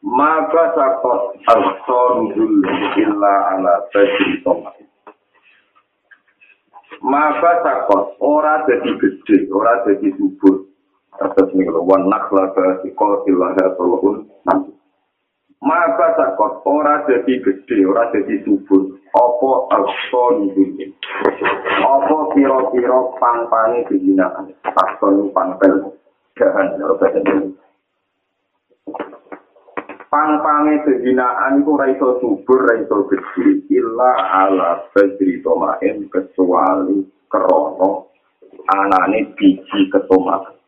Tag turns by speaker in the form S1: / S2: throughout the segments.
S1: Maka sakot al-sonul illa ala tajri tomat. Maka sakot ora jadi gede, ora jadi subur. Atas ini kalau wan nakla ke sikol ilaha tolong nanti. Maka sakot ora jadi gede, ora jadi subur. Apa al-sonul Apa kira-kira pang-pangi kehinaan. Al-sonul pang-pel. Jahan, kalau bahasa pang-pange kehinaan iku ora iso subur, ora iso gede, illa ala badri tomain kecuali krono anane biji ketomak.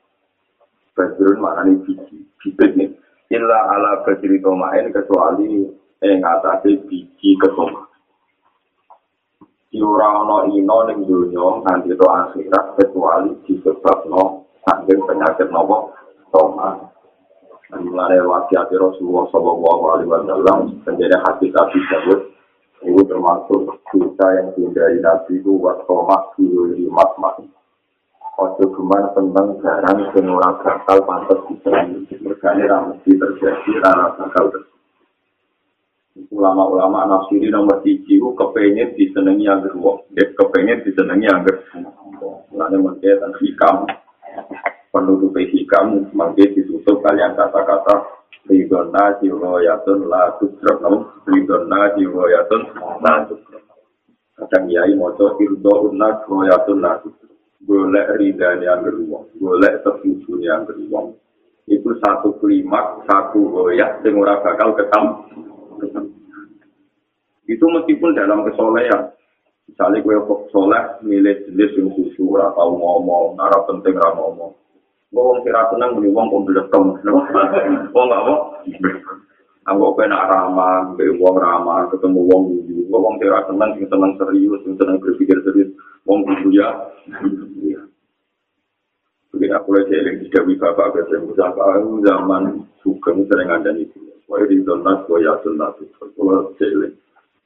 S1: Badrun maknane biji, bibit nih. Illa ala badri tomain kecuali ing atase biji ketomak. Ora ana ino ning donya nganti to akhirat kecuali disebabno saking penyakit nopo tomak. Mulai wasiat Rasulullah Shallallahu Alaihi Wasallam menjadi hati Nabi Dawud itu termasuk dosa yang dihindari Nabi itu wasomak di mat Ojo geman tentang barang yang ora bakal pantas diserang. Mergane ra mesti terjadi rara bakal Ulama-ulama nafsiri nomor tiga itu kepengen disenangi yang wong. Dia kepengen disenangi agar Mulanya mungkin dan hikam penutup hikam mungkin ditutup kalian kata-kata ridona jiwoyatun la tudrok ridona jiwoyatun la tudrok kadang yai moco irdo unna jiwoyatun la tudrok boleh ridani yang kedua boleh tersusun yang kedua itu satu klimak satu goyah ora bakal ketam itu meskipun dalam kesolehan. Misalnya gue soleh milih jenis yang susu atau ngomong arah penting arah ngomong wong kira tenang muni wong kok blekom. Wong gak apa? Aku kena ramah, be wong ramah, ketemu wong guyu. Wong kira tenang, sing tenang serius, sing tenang berpikir serius. Wong guyu ya. Jadi aku lagi eling di Dewi Bapak ketemu Bapak zaman sugeng sering ada itu. Wah di donat, wah ya donat itu. Kalau eling,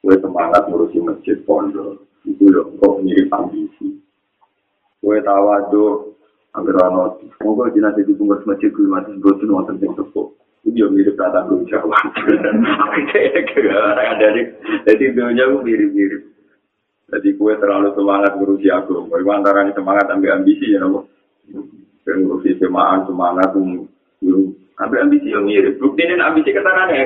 S1: gue semangat ngurusi masjid pondok. Itu loh, kok mirip ambisi. Gue tawadu, Angger ana monggo dina dadi bungkus masjid kuwi mati boten wonten sing sepuh. Iki yo mirip kata Gunung Jawa. Jadi, jadi dunia itu mirip-mirip. Jadi kue terlalu semangat ngurusi aku. Kue antara semangat ambil ambisi ya nopo. Ngurusi semangat semangat guru. Ambil ambisi yang mirip. Bukti ini ambisi ketaran ya.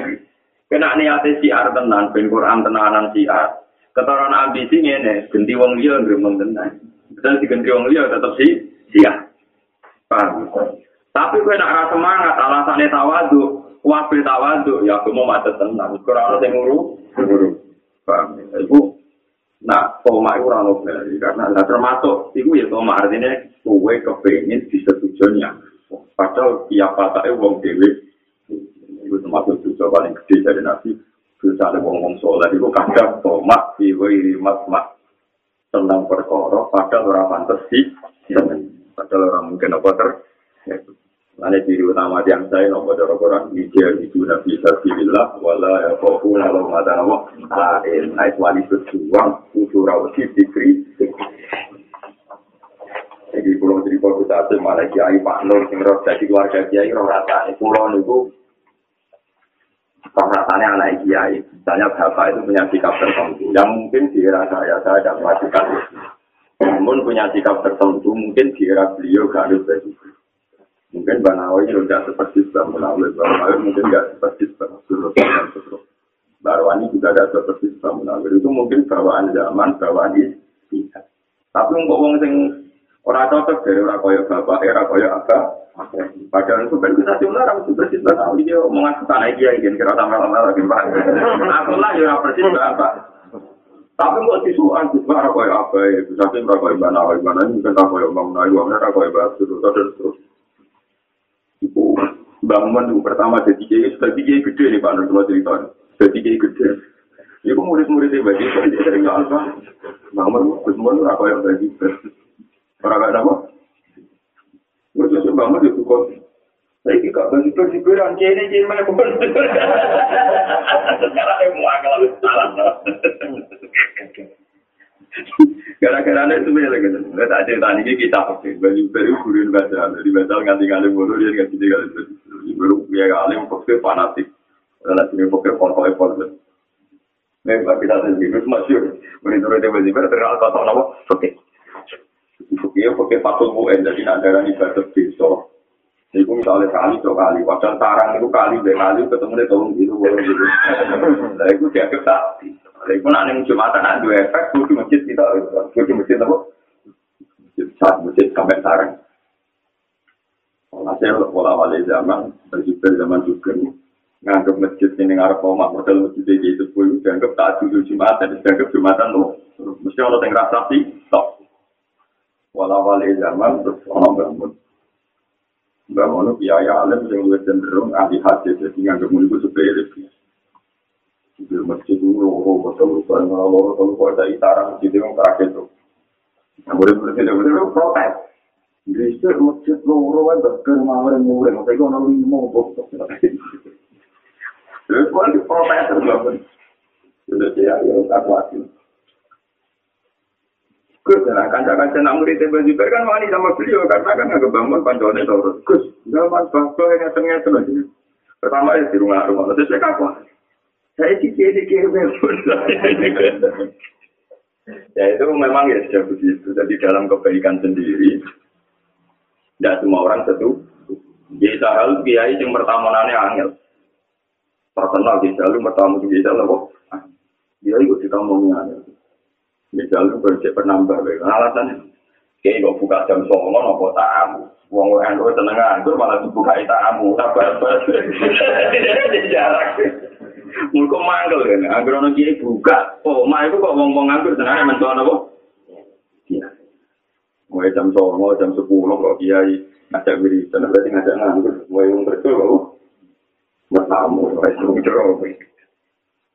S1: Kena niatnya siar tenan, ben Quran tenanan siar. Ketaran ambisi ini, ganti wong liya ngremeng tenan. Dan diganti wong liya tetap si siar. Paham? Tapi gue nak rasa semangat, alasannya tawadu, wabil tawadu, ya aku mau macet tenang. Kurang ada yang nguru, nguru. Paham? Ibu, nah, koma itu orang nobel, karena lah termasuk, ibu ya koma artinya, gue kepengen disetujunya. Padahal tiap kata itu wong dewi, itu termasuk juga paling gede dari nasi. Terus ada wong-wong soleh, itu kadang koma, ibu iri mat-mat. Tentang perkara, padahal orang pantas sih, Padahal orang mungkin apa ter. Mana ciri utama yang saya nopo cara orang hijau itu nabi sabilillah wala ya kofu lalu mata nopo lain naik wali berjuang usul rawsi dikri. Jadi pulau cerita kita ada mana kiai Pak Nur sing roh jadi keluarga kiai roh rata ini pulau niku roh rasanya anak kiai. Misalnya bapak itu punya sikap tertentu yang mungkin di era saya saya tidak melakukan. Namun punya sikap tertentu mungkin di era beliau gak ada begitu. Mungkin Mbak Nawawi tidak seperti Mbak Munawi, Mbak Munawi mungkin gak seperti Mbak Surut dan Surut. Barwani juga ada seperti Mbak Munawi. Itu mungkin bawaan zaman, bawaan istihad. Tapi untuk orang yang orang cocok dari orang kaya bapak, era kaya apa, Padahal itu kan kita cuma orang itu persis Mbak Nawawi, dia omongan ke sana dia, ingin kira sama lama lagi Mbak. Aku lah ya persis Mbak Tapi kok disuan juga ora koyo apa ya, bisa sing ora koyo mana wae mana ini kan koyo bang naik wong ora koyo batu terus terus. Ibu bangun itu pertama jadi kiai, sudah kiai gede nih Pak Nur cerita. Jadi kayak gede. Iku murid-muridnya bagi dia sering nggak alfa. Bangun, Gus Mun ora koyo bagi. Ora kaya apa? Murid bangun itu kok. Saya ini kak bagi bagi berang jadi jadi mana pun. Sekarang saya mau agak salah. Gara-gara itu sebenarnya gitu. Nggak tak cerita ini kita pakai baju baru kurin baca. Jadi baca nganti nganti bodoh dia nganti tiga kali. Baru dia kali pakai fanatik. Karena sini pakai foto foto. Memang kita sendiri terus masyur. Menurut dia baju baru terkenal kata apa? Oke. Oke, oke patung UN jadi nak darah ibadah besok. Jadi misalnya kali dua kali, padahal sarang itu kali dua kali ketemu dia tahun gitu, gitu. Nah itu dia. Lha iku nek ning Jumatan ada dua efek kudu masjid kita, kudu masjid apa? Saat masjid sampai sarang. Hasil pola wali zaman, berjubel zaman juga nganggap masjid ini ngarep omah model masjid ini itu pun dianggap tak dulu Jumatan, dianggap Jumatan loh. Mesti orang yang rasa sih, stop. Wala wali zaman terus orang bangun. Bangun biaya alim yang lebih cenderung ahli hadis, jadi nganggap mulai sepele. di masjid itu loro betul betul loro kalau kau ada itaran masjid itu terakhir itu. Boleh boleh tidak boleh protes. Inggris masjid loro kan bakar mawar yang murah tapi kau nabi mau bos terus kau di protes terus sudah saya yang tak kuat Gus, nah kanca-kanca nak murid Ibn Zubair kan wani sama beliau karena kan agak bangun panjangnya terus. Gus, zaman bangsa yang tengah-tengah. Pertama ya di rumah-rumah, terus saya kapan? saya sih jadi ya itu memang ya sudah begitu. Jadi dalam kebaikan sendiri, tidak semua orang setuju. Bisa hal kiai yang pertama nanya angel. Terkenal di jalur pertama di jalur apa? Dia ikut kita mau angel. Di jalur bercek penambah. Alasannya, kiai kok buka jam songo nopo tamu. Wong wong anu seneng nganggur malah dibuka tamu. Sabar, sabar. Jarak. Mulko manggel kan, agar ono kiai buka. Oh, mah itu kok ngomong nganggur senane mentuan apa? Iya. Mulai jam 09.00, jam 10 kok kiai ngajak wiridan, berarti ngajak nganggur. Mulai wong kerja kok. Bertamu, wis ngejero.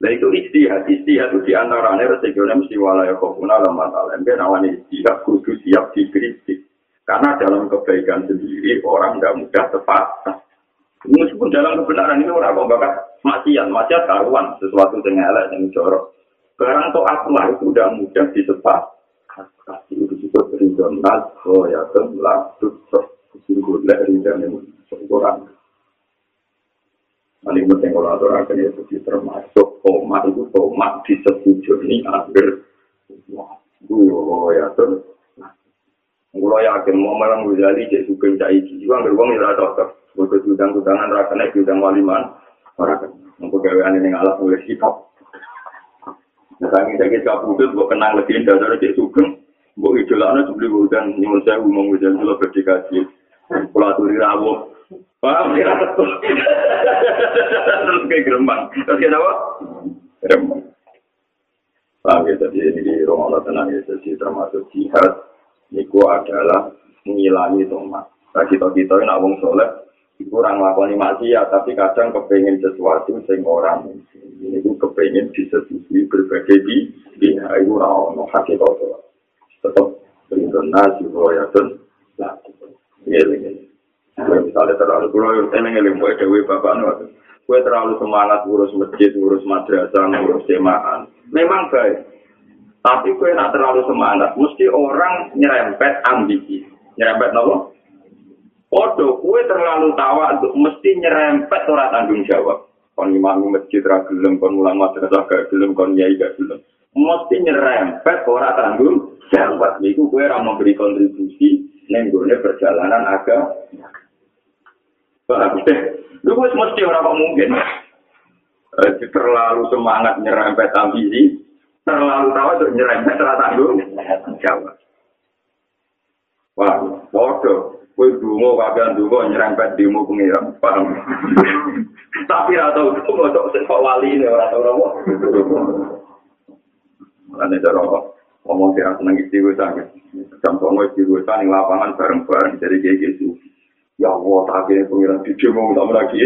S1: Nah itu istihad, istihad itu diantaranya resikonya mesti walaya kofuna lama talem. Dan awan istihad kudu siap dikritik. Karena dalam kebaikan sendiri orang tidak mudah tepat. Meskipun dalam kebenaran ini orang kok bakal maksiat, maksiat karuan, sesuatu yang elek, yang jorok. Barang toh akulah itu udah mudah disepak. Kasih itu disebut ridon nas, oh ya tutup, sungguh lek ridon yang sekurang. Paling penting kalau aturakan ya jadi termasuk tomat itu tomat disetujui akhir. Wah, oh ya tuh. Kalau yakin mau malam Ghazali cek suka cak iki juga nggak uang ya cocok. Bukan udang-udangan rasanya udang waliman. Orang Untuk gawean ini ngalah mulai sikap. Misalnya saya kita putut, gue kenang legenda dari Cik Sugeng. Gue idolanya sebeli hujan, nyumun saya umum hujan dulu berdikasi. Pulau turi rawuh. Paham ya? Terus kayak gerembang. Terus kayak apa? Gerembang. Paham ya? Jadi ini di rumah Allah tenang ya. Jadi termasuk jihad. Niku adalah mengilangi tomat. Nah kita-kita ini nak wong soleh. kurang lakoni maksiat tapi kadang kepengen sesuatu sing orang ini itu kepengen disetujui berbagai di di itu rawon hakikat itu tetap berikan nasi ya dan lah ini misalnya terlalu kalau yang tenang yang buat dewi bapak nu gue terlalu semangat ngurus masjid ngurus madrasah ngurus jemaah memang baik tapi gue nak terlalu semangat mesti orang nyerempet ambisi nyerempet nopo Podo kue terlalu tawa untuk mesti nyerempet ora tanggung jawab. Kon imam masjid ra gelem, kon mulang madrasah gak gelem, kon nyai gak gelem. Mesti nyerempet ora tanggung jawab. Niku kue ra memberi kontribusi ning gone perjalanan agama. Paham deh? Lu mesti ora kok mungkin. Eh, terlalu semangat nyerempet ambisi, terlalu tawa untuk nyerempet ora tanggung jawab. Wah, podo. Kue dungo kagian dungo nyerempet dimu pengiram, paham? Tapi atau dungo sok sekok wali ini orang tau nopo. Karena cara ngomong kira seneng istighosah, jam songo istighosah ning lapangan bareng-bareng jadi kayak gitu. Ya Allah, tak kira pengiran di demo tak lagi.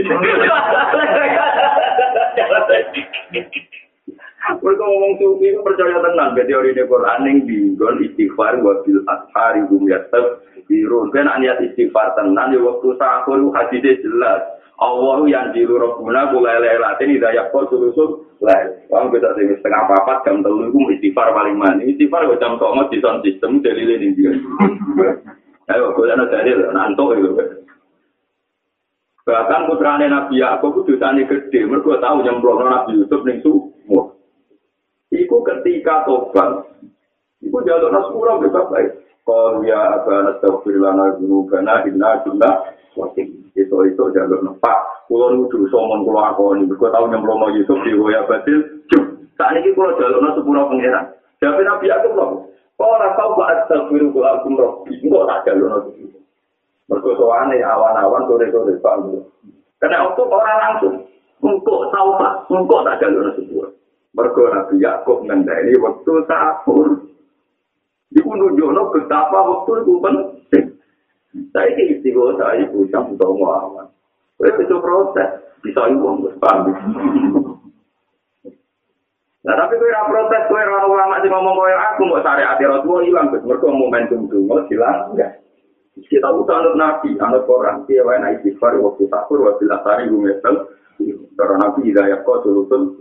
S1: Mereka ngomong sufi itu percaya tenang ke teori ini Quran yang dinggon istighfar wa bil ashari hum yatab birun. Kan niat istighfar tenang di waktu sahur hadisnya jelas. Allah yang jiru robbuna kula lelatin hidayah kau sulusul lah. Wong bisa sing setengah papat jam telu iku istighfar paling mana. Istighfar kok jam tok di sound system dalile ning dia. Ayo kok ana dalil nanto itu. Bahkan putrane Nabi Yakub itu gede, mergo tahu nyemplungno Nabi Yusuf ning sumur. Iku ketika tobat. Iku jalur sepura bisa baik. Kalau ya abana tafsir lana gunugana inna wasim. Itu itu jalur nepak. Kulo nuju somon kulo akoni. Mereka tahu nyemplung Yusuf di Hoya Batil. Saat ini kulo jalur sepura pengeran. Jadi Nabi aku rasa buat tafsir kulo aku loh. Enggak tak jalur. Mereka soalnya awan-awan sore-sore. Karena waktu orang langsung. Engkau tahu pak. Engkau tak jalur sepura. Mergo Nabi Yakub ngendani waktu sahur. Iku nunjukno betapa waktu itu penting. Saya ini istiqo saya ibu utama awan. itu proses. Bisa ibu paham. Nah tapi kowe ora protes kowe ora ulama sing ngomong kowe aku mau sare ati Rasulullah ilang wis mergo momentum dungo hilang enggak. Kita butuh anut Nabi, anut Quran, dia wae naik istighfar waktu sahur, waktu lasari gumesel. Karena Nabi hidayah kau sulutul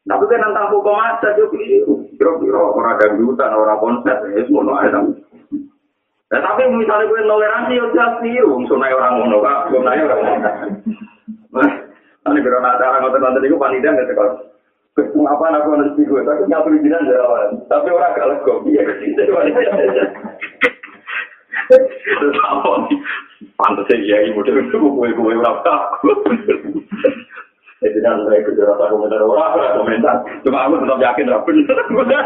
S1: Tapi kan tentang hukum aja keliru. Kira-kira orang dangdutan, orang konser, ya semua ada. Nah, tapi misalnya gue toleransi yo jelas keliru. Sunai orang ngono kak, sunai orang ngono. Nah, nanti kira acara ngotot-ngotot itu panitia nggak sekolah. Apa aku harus gue? Tapi nggak perlu jinan jalan. Tapi orang gak legok. Iya, panitia. Terus apa nih? Pantasnya iya, ibu dari itu gue-gue orang takut. Jadi kan saya kerja rasa komentar orang, komentar. Cuma aku tetap yakin lah benar.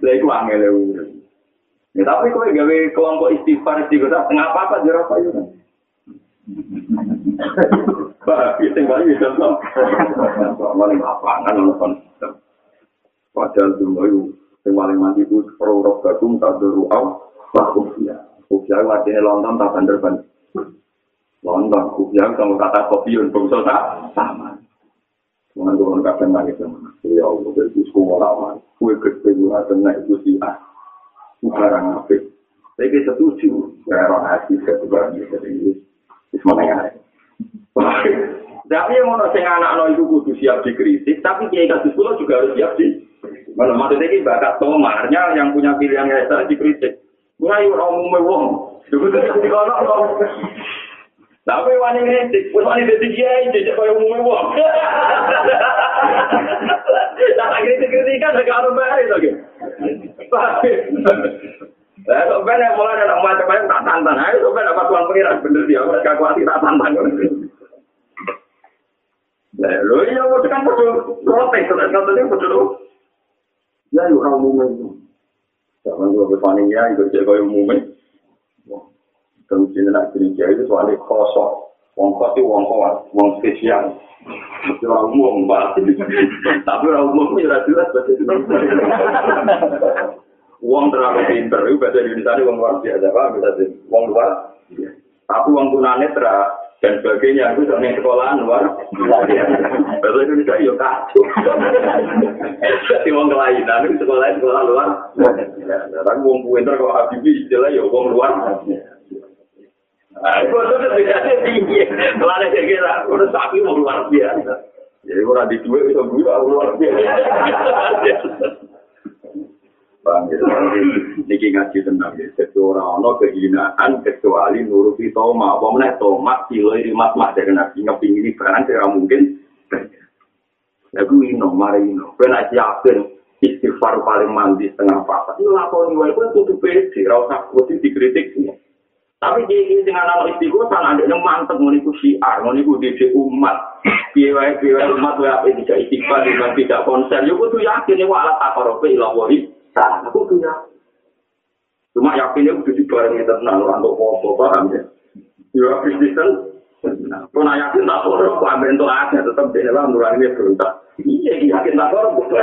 S1: Lah itu angel ya. tapi kau gawe kelompok istighfar istighfar, ngapa apa jerah apa itu? Bah, itu nggak bisa. Paling lapangan nonton. Padahal semua itu yang paling mati itu perurok gadung tak beruang. Wah, usia. Usia artinya lontong tak bandar-bandar. Lontong, kupiah, kamu kata kopi, untuk tak sama. Tuhan Tuhan kadang nangis sama. Ya Allah, dari sekolah lama. Kue gede, gue naik itu sih. Ah, barang apa? Saya setuju. Saya orang hati, saya juga jadi ini. Semua yang Tapi yang mau sing anak no itu kudu siap dikritik, tapi kiai kasus pulau juga harus siap di. Malah maksudnya ini bakat tomarnya yang punya pilihan kayak saya dikritik. Ayo orang umum wong. Dulu tuh di kono Tapi wani kritik, wis wani dadi kiai jek koyo umume wong. Lah kritik kritikan gak ono bare to gitu. Lah kok ben mulai ada macam tak tantang, ayo kok dapat uang pengiran bener dia, gak kuat tak tantang. Lho iya kok kan kudu protes terus kan tadi kudu. Ya yo ora umume. Jangan gua berpaning ya, itu cek koyo umume. Terus ini nak gereja itu soalnya kosong. Wong kos itu wong kuat, wong spesial. Itu orang umum, Pak. Tapi orang umum itu jelas bahasa. Wong terlalu pinter, itu bahasa Indonesia itu wong luar biasa, Pak. Bisa wong luar. Tapi wong tunanetra dan sebagainya itu dari sekolahan luar bahasa Indonesia ya kacau. Jadi wong kelainan itu sekolah sekolah luar. Tapi wong pinter kalau Habibie istilah ya wong luar. Bodoh itu bedanya tinggi. Kalau ada kira-kira, udah sapi mau luar biasa. Jadi kalau di dua itu dua luar biasa. Niki ngaji tenang ya. Kecuali ono kehinaan kecuali nuruti toma. Mana toma kilo ini mat mat dari nabi ngeping ini barang tidak mungkin. Lagu ino, mari ino. Kena yakin istighfar paling mandi setengah papat. Ini lakoni wae pun tutup pede. Rasa putih dikritik semua. Tapi dia ini dengan anak istiqo, sana ada yang mantep menipu syiar, menipu diri umat. Biaya biaya umat wa apa tidak dengan tidak konser. Ya kudu yakin ya alat akorobe ilawahi. Sana kudu ya. Cuma yakinnya kudu dibarengi tenang, orang untuk foto, paham ya? Ya Kristen, pun yakin tak korup, ambil untuk ada, tetap di dalam nurani berontak. Iya, yakin tak korup. Itu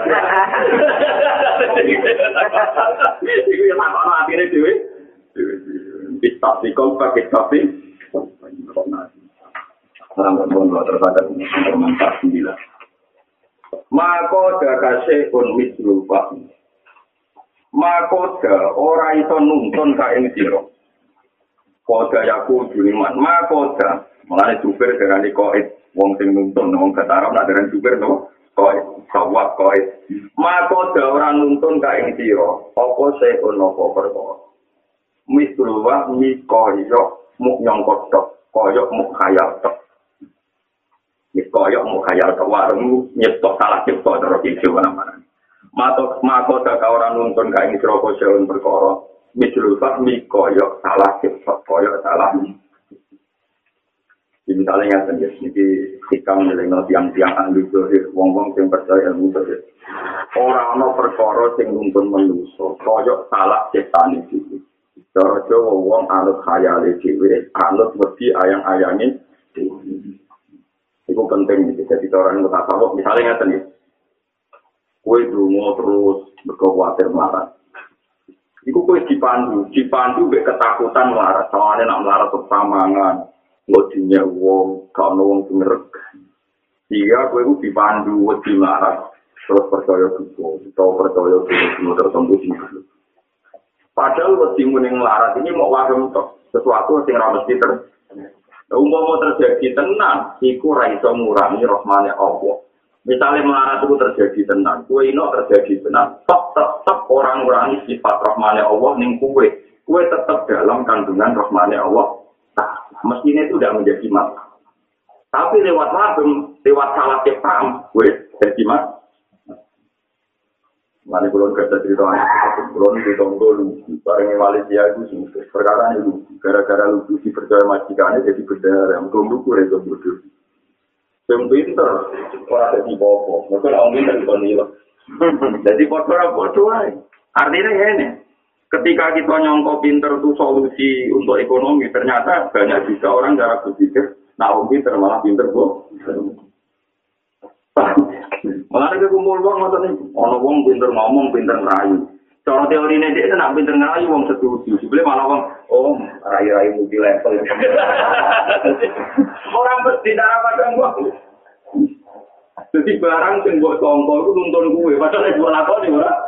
S1: yang tak korup akhirnya dewe. Kita kau pakai tapi, Selamat mohon terhadap bermanfaat sembilan. Maka dakase un mislu fahmi. Maka ora iso nuntun ka ing sira. Koda yaku juliman, maka Mulane supir darani koit, wong sing nuntun wong ketarap nak darani supir no. Koit, sawat koit. Maka da ora nuntun ka ing sira, apa se ono apa perkara. Mislu wa mi koyo muk nyongkot tok, koyo muk khayal. Mis koyo muk khayal tok warung nyetok salah cipta terus iki mana-mana. Mato mako da ka ora nuntun ka ing sira apa se ono perkara. Mislu wa mi koyo salah cipta, koyo salah Jadi misalnya nggak sendiri, jadi hikam nilai tiang-tiang ahli zohir, wong-wong yang percaya ilmu zohir. Orang no perkara sing nuntun menuso, koyok salah setan itu. Jawa wong anut khayale dhewe, anut wedi ayang-ayange Itu penting. Jadi orang yang tasawuf misalnya sendiri. Kue dungo terus berkhawatir marah. Iku kue dipandu, dipandu be ketakutan marah. Soalnya nak marah tersamangan. wadinya wong kano wong sumerek iya gue itu dipandu wadi marah terus percaya dulu atau percaya dulu tertentu sih padahal wadi muning larat ini mau tok sesuatu yang rames kita Umum mau terjadi tenang, iku raiso ngurangi rohmane Allah. Misalnya melarat itu terjadi tenang, kue ini terjadi tenang, tetap tetap orang ngurangi sifat rohmane Allah ning kue, kue tetap dalam kandungan rohmane Allah mestinya itu sudah menjadi masalah. Tapi lewat wabem, lewat salah paham, gue jadi mas. Mari belum kerja cerita belum cerita dulu. Bareng Malaysia itu sih perkara itu gara-gara lucu si percaya majikannya jadi. Yang belum lucu itu bodoh. Yang pinter orang jadi bobo. Mungkin orang pinter itu nilai. Jadi bodoh bodoh Artinya ini. ketika kita nyongko pinter itu solusi untuk ekonomi, ternyata banyak juga orang cara berpikir, nah om pinter malah pinter kok. Malah ada kumpul uang nih, ono uang pinter ngomong, pinter ngerayu. Cara teori ini dia nak pinter ngerayu uang setuju, sebenarnya malah uang, oh rayu-rayu multi level. orang bertindak apa dong? Jadi barang yang buat tongkol itu nonton gue, padahal itu buat nih, orang?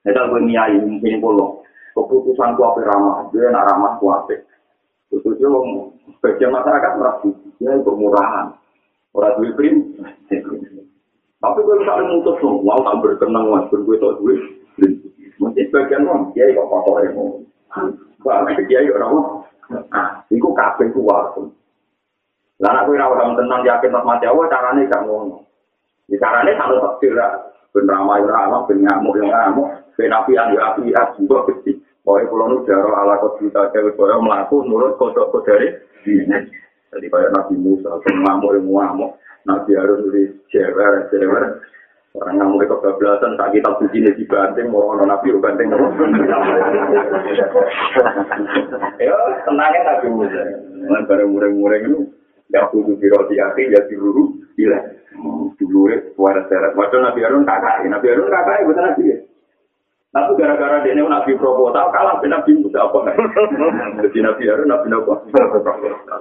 S1: Kita gue niai mungkin pulau. Keputusan ku apa ramah, dia nak ramah ku apa. Khususnya bagian masyarakat merasa dia itu murahan. Orang duit prim. Tapi gue misalnya mutus loh, mau tak berkenang mas, gue tau duit. Mungkin sebagian orang, dia kok kotor ya mau. Wah, dia yuk orang. Ah, itu kafe ku waktu. Lah aku ora ora tenan yakin mati Allah carane gak ngono. Di carane kalau takdir ben ramai ramah ben ngamuk yang ngamuk. Ben api yang api ya juga kecil Pokoknya kalau nu jaro ala kau cerita cewek kau melaku nurut kodok kodari jadi kayak Nabi Musa ngamuk yang ngamuk. Nabi Harun di cewek cewek orang ngamuk itu kebelasan tak kita puji nih di banting mau orang Nabi banting ya tenangnya Nabi Musa. Nah, bareng mureng-mureng itu, ya kudu diroti hati, ya diruru, gila. dulu suara seret. Waduh Nabi Harun kakak, Nabi Harun kakak bukan Nabi. Tapi gara-gara dia ini Nabi Probo tahu kalah dengan Nabi Musa apa? Jadi Nabi Harun Nabi Nabi.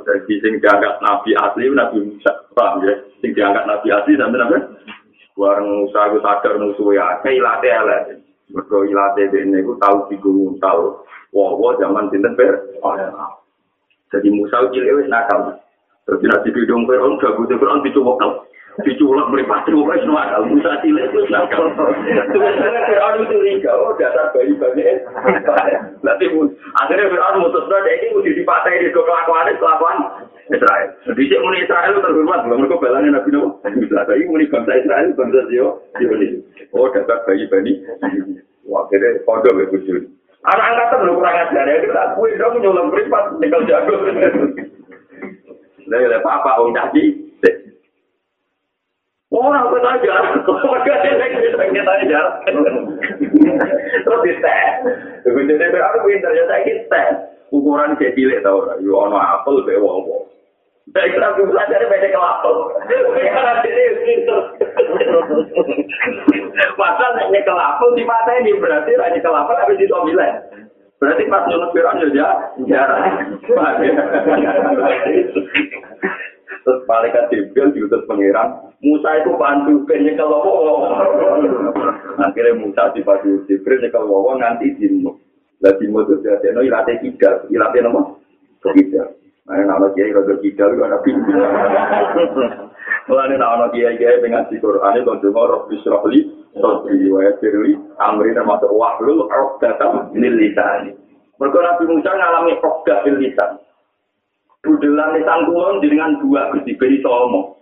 S1: Jadi sing diangkat Nabi asli Nabi Musa, paham ya? Sing diangkat Nabi asli sampai Nabi. Warung Musa itu sadar musuh ya, ilate elek. Mereka ilate ini itu tahu bingung tahu. Wah, wah zaman sinten ber. Jadi Musa cilik wis nakal. Terus nanti bidung Fir'aun gak butuh Fir'aun dicoba diculak meripati wong wis nakal Musa cilik wis nakal Fir'aun curiga oh dasar bayi bayi nanti akhirnya Fir'aun mutus deh ini mesti dipatah di kelakuan kelakuan Israel. Di sini muni Israel terhormat belum mereka balangin Nabi Nabi tapi muni bangsa Israel bangsa Sio oh dasar bayi bayi akhirnya kode begitu anak angkatan lu kurang ajar ya kita kue dong nyulam beripat tinggal jago Lah ya apa wong tadi Orang kita aja, keluarga kita kita aja. Terus di tes, begitu dia berarti pintar ya saya kita ukuran saya cilik tau, yo ono apel be wong wong. Saya kira aku belajar beda kelapel. Karena jadi pintar. Pasal hanya kelapel di mata ini berarti hanya kelapel habis itu bilang. Berarti pas nyulut Fir'aun ya jarang. Terus malaikat Jibril diutus pangeran, Musa itu bantu nyekel wawo. Akhirnya Musa dibantu Jibril nyekel wawo nganti dimu. Lah dimu terus ya no ilate kidal, ilate nopo? Kidal. Nah, nama kiai rada kidal itu ada pintu. Mulane ana kiai-kiai dengan di Quran itu donga Rabbi Syrahli, Rabbi wa Yassirli, amri termasuk wahlul uqdatam lil lisan. Mergo Nabi Musa ngalami uqdah lil lisan. Budelan lisan kulon dengan dua Gusti beri somo.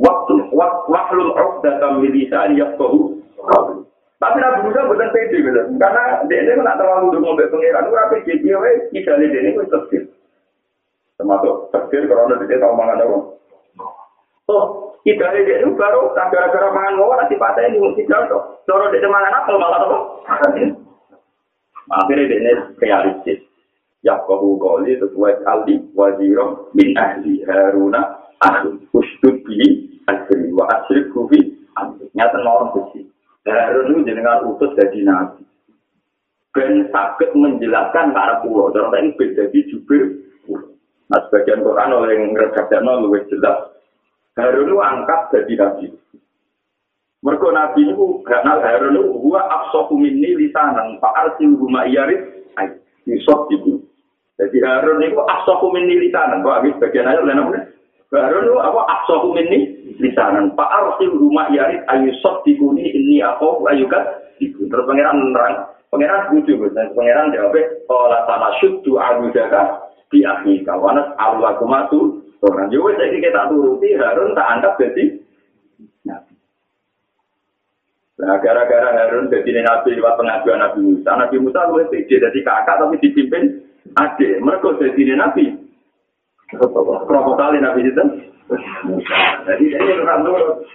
S1: Waktu wahlul uqdatam lil lisan yafqahu. Tapi Nabi Musa bukan pede gitu. Karena dia ini nak terlalu untuk ngombe pengiran, ora pede dia wae idale dia ini wis tertib. Termasuk tertib karena dia tahu mangan apa. Oh, idale dia itu baru gara-gara mangan ngomong nanti patah ini mesti jatuh. Cara dia mangan apa malah apa? Akhirnya dia ini realistis. Ya kau kali sesuai aldi wajirom min ahli haruna ahli ustud bi asri wa asri kufi nyata orang besi. Harun itu jenengan utus jadi nabi. Ben sakit menjelaskan para pulau. Contoh ini beda di jubir Nah, sebagian Quran oleh yang ngerekapnya lebih jelas. Harun itu angkat jadi nabi. Mereka nabi itu kenal Harun itu gua absofu minni lisanan pak arsil guma iyarit yusuf itu. Jadi Harun itu absofu minni lisanan. Kok habis bagian aja oleh nabi. Harun itu apa absofu minni lisanan. Pak arsil guma iyarit ayusuf dikuni ini apa ayukat itu. Terus pangeran nerang. Pangeran lucu, pangeran jawab, kalau sama syudu abu jaga di akhir kawanas Allah kumatu orang juga jadi kita turuti Harun tak anggap jadi nabi. Nah gara-gara Harun jadi nabi lewat pengajuan Nabi Musa, Nabi Musa lu itu jadi kakak tapi dipimpin adik. Mereka jadi nabi. Kali nabi itu? Jadi ini orang turut.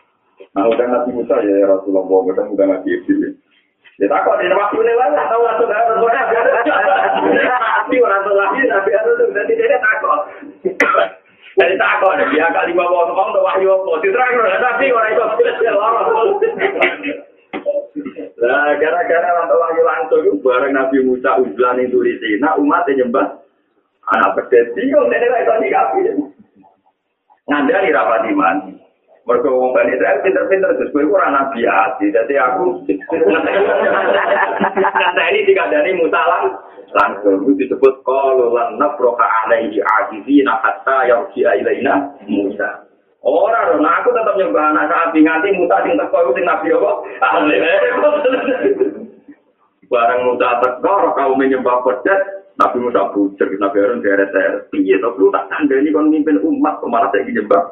S1: Nah udah Nabi Musa ya Rasulullah, udah udah Nabi Ibrahim. Ya tak kok di waktu ini lah, tahu langsung harus Tapi orang tua lagi, tapi harus jadi dia takut. Jadi takut, dia kali bawa ngomong tuh wahyu apa, diterang tapi orang itu Nah, gara-gara tua lagi langsung itu bareng Nabi Musa ujian itu di sini, umatnya nyembah anak pedes, bingung ini lah itu dikapi. Ngandani rapat iman. Mereka wong Bani Israel pinter-pinter, terus gue kurang nabi hati. Jadi aku, kata ini dikandani Musa langsung. Itu disebut, kalau lan nafroka alaihi ajizi hatta yarji'a ilaina Musa. Orang, nah aku tetap nyembah anak sapi nganti Musa sing teko sing nabi apa? Barang Musa teko, kau menyembah pedet, Nabi Musa bujuk, Nabi Harun deret-deret. Iya, tapi tak kandani kon mimpin umat, malah saya nyembah.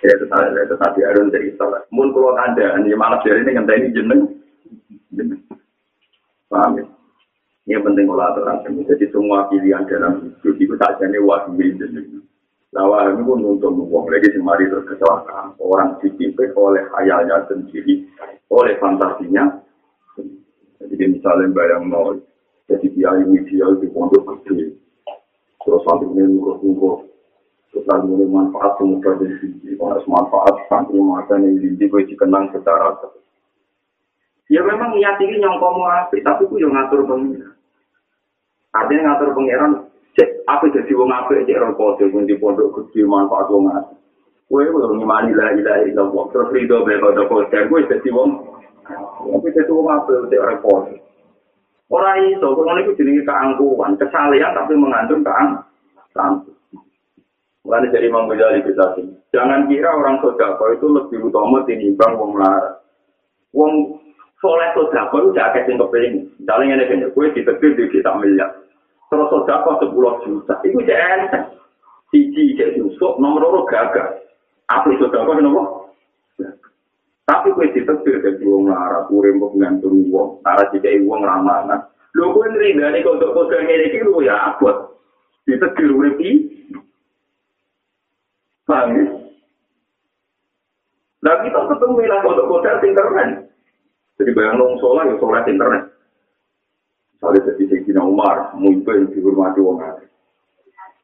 S1: Ya itu tadi, itu tadi Harun dari Israel. Mun kalau ada, ini malah dari ini ngentai ini jeneng. Paham ya? Ini penting kalau aturan Jadi semua pilihan dalam hidup itu saja ini wajib jeneng. Nah, wahyu pun untuk membuang lagi si mari terus kecelakaan. Orang dipimpin oleh hayalnya sendiri, oleh fantasinya. Jadi misalnya bayang nol, jadi dia ideal di pondok gede. Terus nanti ini ngukur-ngukur Terus mulai manfaat semoga dari sini. Kalau manfaat sampai masa ini di dikenang secara Ya memang niat ini nyongko mau api, tapi gue yang ngatur pengiran. Artinya ngatur pengiran, cek apa jadi wong api, cek rokok, cek pun di pondok kecil manfaat wong api. Gue udah ngimani lah ilah ilah wong, terus ridho bela kode kode, gue jadi wong. Tapi jadi wong api, cek rokok. Orang itu, orang itu jadi keangkuhan, kesalahan tapi mengandung keangkuhan. Mulai dari Imam Ghazali sih. Jangan kira orang sodako itu lebih utama tinimbang wong lara. Wong soleh sodako itu gak kasih kepingin. Misalnya ini gue ditetir di kita miliar. Terus sodako 10 juta. Itu jangan enteng. Siji kayak susuk, nomor loro gagal. Apa itu sodako kenapa? Tapi gue ditetir dari wong lara. Gue rembuk ngantung wong. Lara jika wong ramanan. Lho gue nerima nih untuk kode ini lu ya abot. Ditetir gue Paham ya? Nah kita ketemu lah untuk hotel internet. Jadi bayang nong sholat ya sholat internet. Misalnya jadi Sayyidina Umar, mumpah yang dihormati orang lain.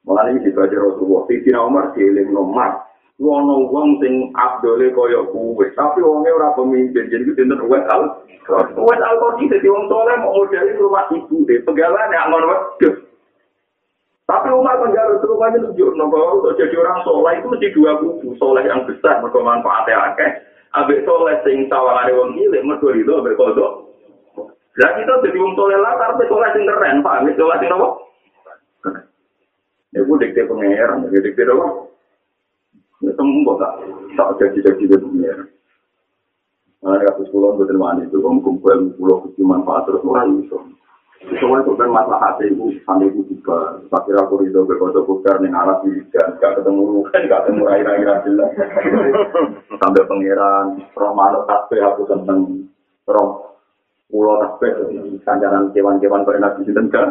S1: Malah ini dibaca Rasulullah. Sayyidina Umar dieling nomar. Wono wong sing abdole kaya kuwe, tapi wonge ora pemimpin, jadi ku dinten wes al. Wes al kok iki wong soleh mau model rumah ibu deh, pegalan ya ngono waduh. Tapi umat penjara itu rumahnya tunjuk nopo untuk jadi orang soleh itu mesti dua kubu, soleh yang besar mergo manfaatnya akeh. Abek soleh sing sawangane wong cilik mergo itu abek kodok. Lah kita jadi wong soleh lah, tapi soleh sing keren, Pak. Soleh sing nopo? Ya gue dikte pengeran, ya dikte nopo? Ya semua tak, tak jadi-jadi di pengeran. Nah, kasus pulau betul wani itu, om kumpul pulau kecil manfaat terus orang itu. Semua itu kan masalah hati ibu, sampai ibu juga. Pakir aku itu berkota bukar nih arah di dan gak ketemu kan gak ketemu air-air jelas. Sampai pangeran, roh malu tasbih aku seneng. Roh pulau tasbih, kanjaran kewan-kewan kau enak di sini kan.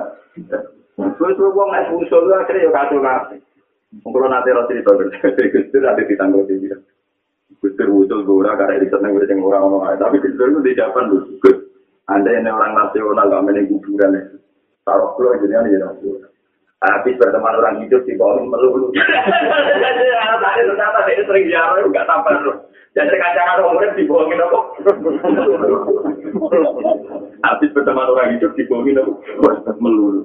S1: Terus wong naik musuh lu akhirnya ya kacau nasi. Kalau nanti roti itu berarti nanti ditanggung di dia. Gustir usul gora karena di sana gue orang ngomong tapi gustir itu di Japan Gus. Anda ini orang nasional, gak main kuburan ya. Taruh pulau jadi ini nasional. Habis berteman orang hidup di bawah melulu. Tadi ternyata dia sering jarang, gak sabar loh. Jadi kacangan umurnya dibohongin apa? Habis berteman orang hidup dibohongin apa? Melulu.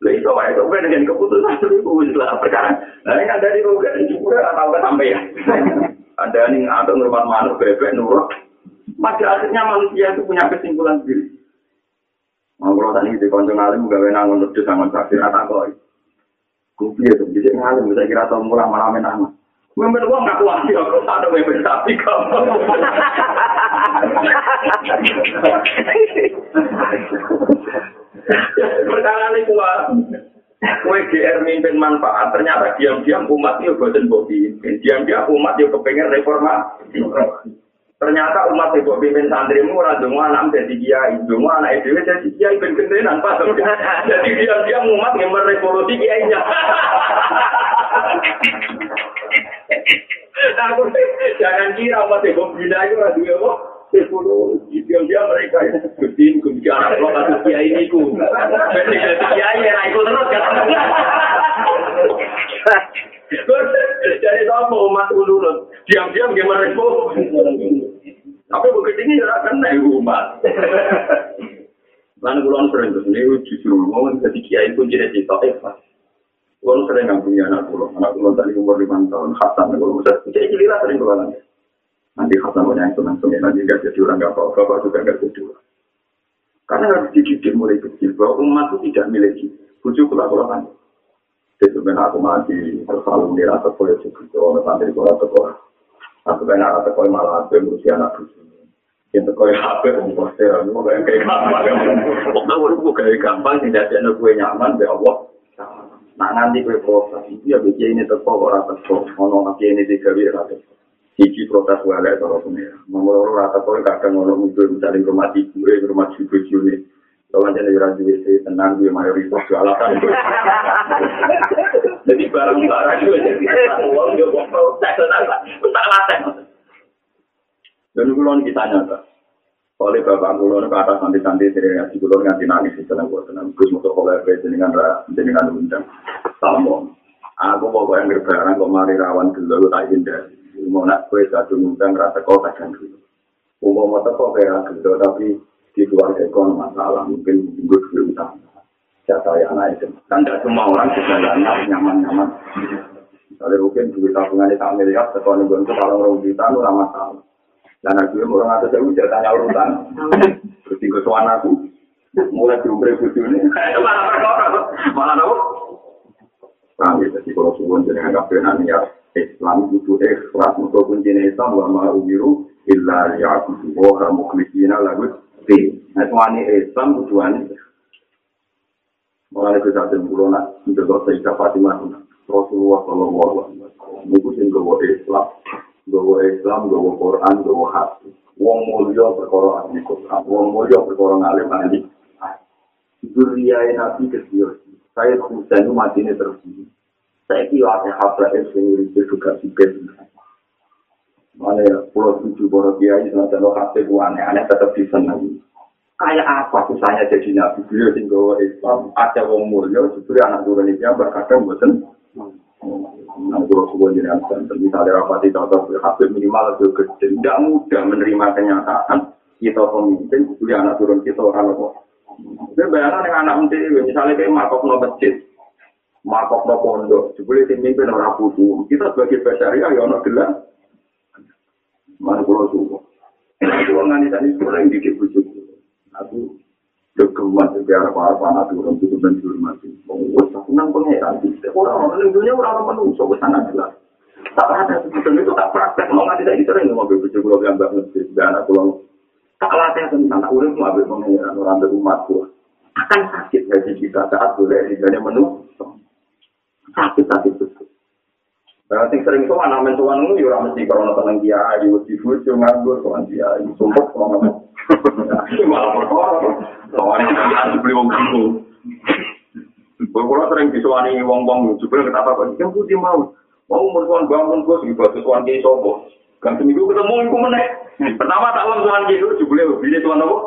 S1: Lah itu wae itu dengan keputusan itu lah perkara. Nah ini ada di rumah ini juga tahu kan sampai ya. Ada nih ada ngurmat manuk bebek nurut. pada akhirnya manusia itu punya kesimpulan sendiri. Mau kalau tadi di konco ngalim gawe nangon terus sangon sakit rata kok. Kupi itu bisa ngalim bisa kira tau murah malah main anak. Member uang nggak kuat sih, aku tak ada member sapi kamu. Perkara ini kuat. Kue GR mimpin manfaat, ternyata diam-diam umat itu boten bobi. Diam-diam umat itu kepengen reformasi. Ternyata umat ibu pimpin santrimu ora dongo anak jadi kiai, dongo anak dhewe jadi kiai ben gentenan pas. Jadi dia dia umat yang merevolusi kiainya. Aku jangan kira umat ibu bina itu ora duwe dia mereka ya Gusti kunci anak lo kasus kiai niku. Ben jadi kiai ya iku terus kan. Jadi apa umat ulurut? Diam-diam gimana revolusi. Tapi bukit ini ya kan naik umat. Lalu kulon sering terus ini justru mau jadi kiai pun jadi cerita ikhlas. Kulon sering nggak punya anak kulon, anak kulon tadi umur lima tahun, Hasan kulon besar, jadi gila sering kulon. Nanti Hasan punya senang senang, nanti nggak jadi orang nggak apa-apa, bapak juga nggak jadi orang. Karena harus dididik mulai kecil bahwa umat itu tidak miliki bujuk kulon. Jadi sebenarnya aku mati, harus selalu nira atau boleh cukup, kalau nanti kulon atau Aku pengen arah tekoi malah aku yang berusia anak bucu. Yang tekoi HP, pasti aku mau kayak kayak gampang. Pokoknya aku kayak gampang, tidak ada gue nyaman, ya Allah. Nah nanti gue proses, itu ya bikin ini teko. Ngono nanti ini tiga wira teko. Siji protes wale kalau punya. Nomor rata teko kadang ngono muncul misalnya rumah ibu, rumah ibu ini. Kalau jadi orang JWC tenang, dia mayoritas jualan. Jadi barang-barang itu jadi uang dia uang protes, tak latih. Dan kulon kita nyata. Oleh bapak kulon ke atas nanti-nanti dari ngaji kulon nganti nangis di dalam kulon tenang. Terus untuk kolek jenengan jenengan undang. Salam. Aku pokoknya berbarang kok mari rawan dulu tak hindari. Mau nak kue satu undang rasa kau tak kan dulu. Umum mau teko kayak gitu tapi di keluarga kon masalah mungkin minggu dulu utama jatah yang itu? Kan tidak semua orang juga nyaman-nyaman. Misalnya mungkin duit tabungan itu miliar sekolah nih untuk kalau orang kita nu lama masalah dan aku orang ada saya udah tanya urutan. Terus suan aku mulai diumbre bujuk ini. Malah perkara malah apa kami jadi kalau suwon jadi agak benar ya Islam itu ikhlas untuk kuncinya Islam wa ma'ubiru illa ya'budu wa mukhlisina lagu Tapi, nah tuani Islam itu tuani. Mulai ke satu bulan, mencoba Sayyidah Fatimah Rasulullah Sallallahu Alaihi Wasallam. Itu sing gawa Islam, gawa Islam, gawa Quran, gawa hati. Wong mulia perkara ahli Quran, wong mulia perkara ngalim ahli. Duriya Nabi kecil, saya Husain itu mati ini terus. Saya kira ada habla yang juga sipil. Mana ya, pulau tujuh boro kiai, sengaja lo ku aneh-aneh tetap disenangi. Kayak apa susahnya jadi nabi beliau sing Islam, ada wong mulia, justru anak turun ini yang berkata bosan. Nah, pulau suwon jenengan banten misalnya rapati contoh habib minimal itu gede tidak mudah menerima kenyataan kita pemimpin kudu anak turun kita orang apa itu bayangan dengan anak menteri misalnya kayak makok no masjid makok no pondok jebule sing mimpin orang butuh kita sebagai basaria ya ono gelar mana pulau suwon Kalau nggak tadi sekolah yang dikit bujuk, aku kegeman juga apa-apa anak turun itu dan dihormati. Wes aku nang pangeran iki. Orang-orang dunia orang menungso wis sangat jelas. Tak ada sebetulnya itu tak praktek mau nggak tidak sering ngomong bujuk kalau yang mbak masjid dan anak pulau. Tak latih tentang tak urip mau ambil pangeran orang berumatku. Akan sakit gaji kita saat boleh jadi menu. Sakit sakit betul. Berarti sering tuh anak mentuan itu ya mesti karena tenang dia ayu di bujuk nganggur soal dia sumpah sama malah perkara soalnya kita harus beli wong itu Kalau sering disuani wong-wong, coba kenapa kok? Yang putih mau, mau mertuan bangun gue sih buat tuan di sobo. Kan seminggu ketemu iku meneh. Pertama tak lem tuan gitu, coba beli tuan apa?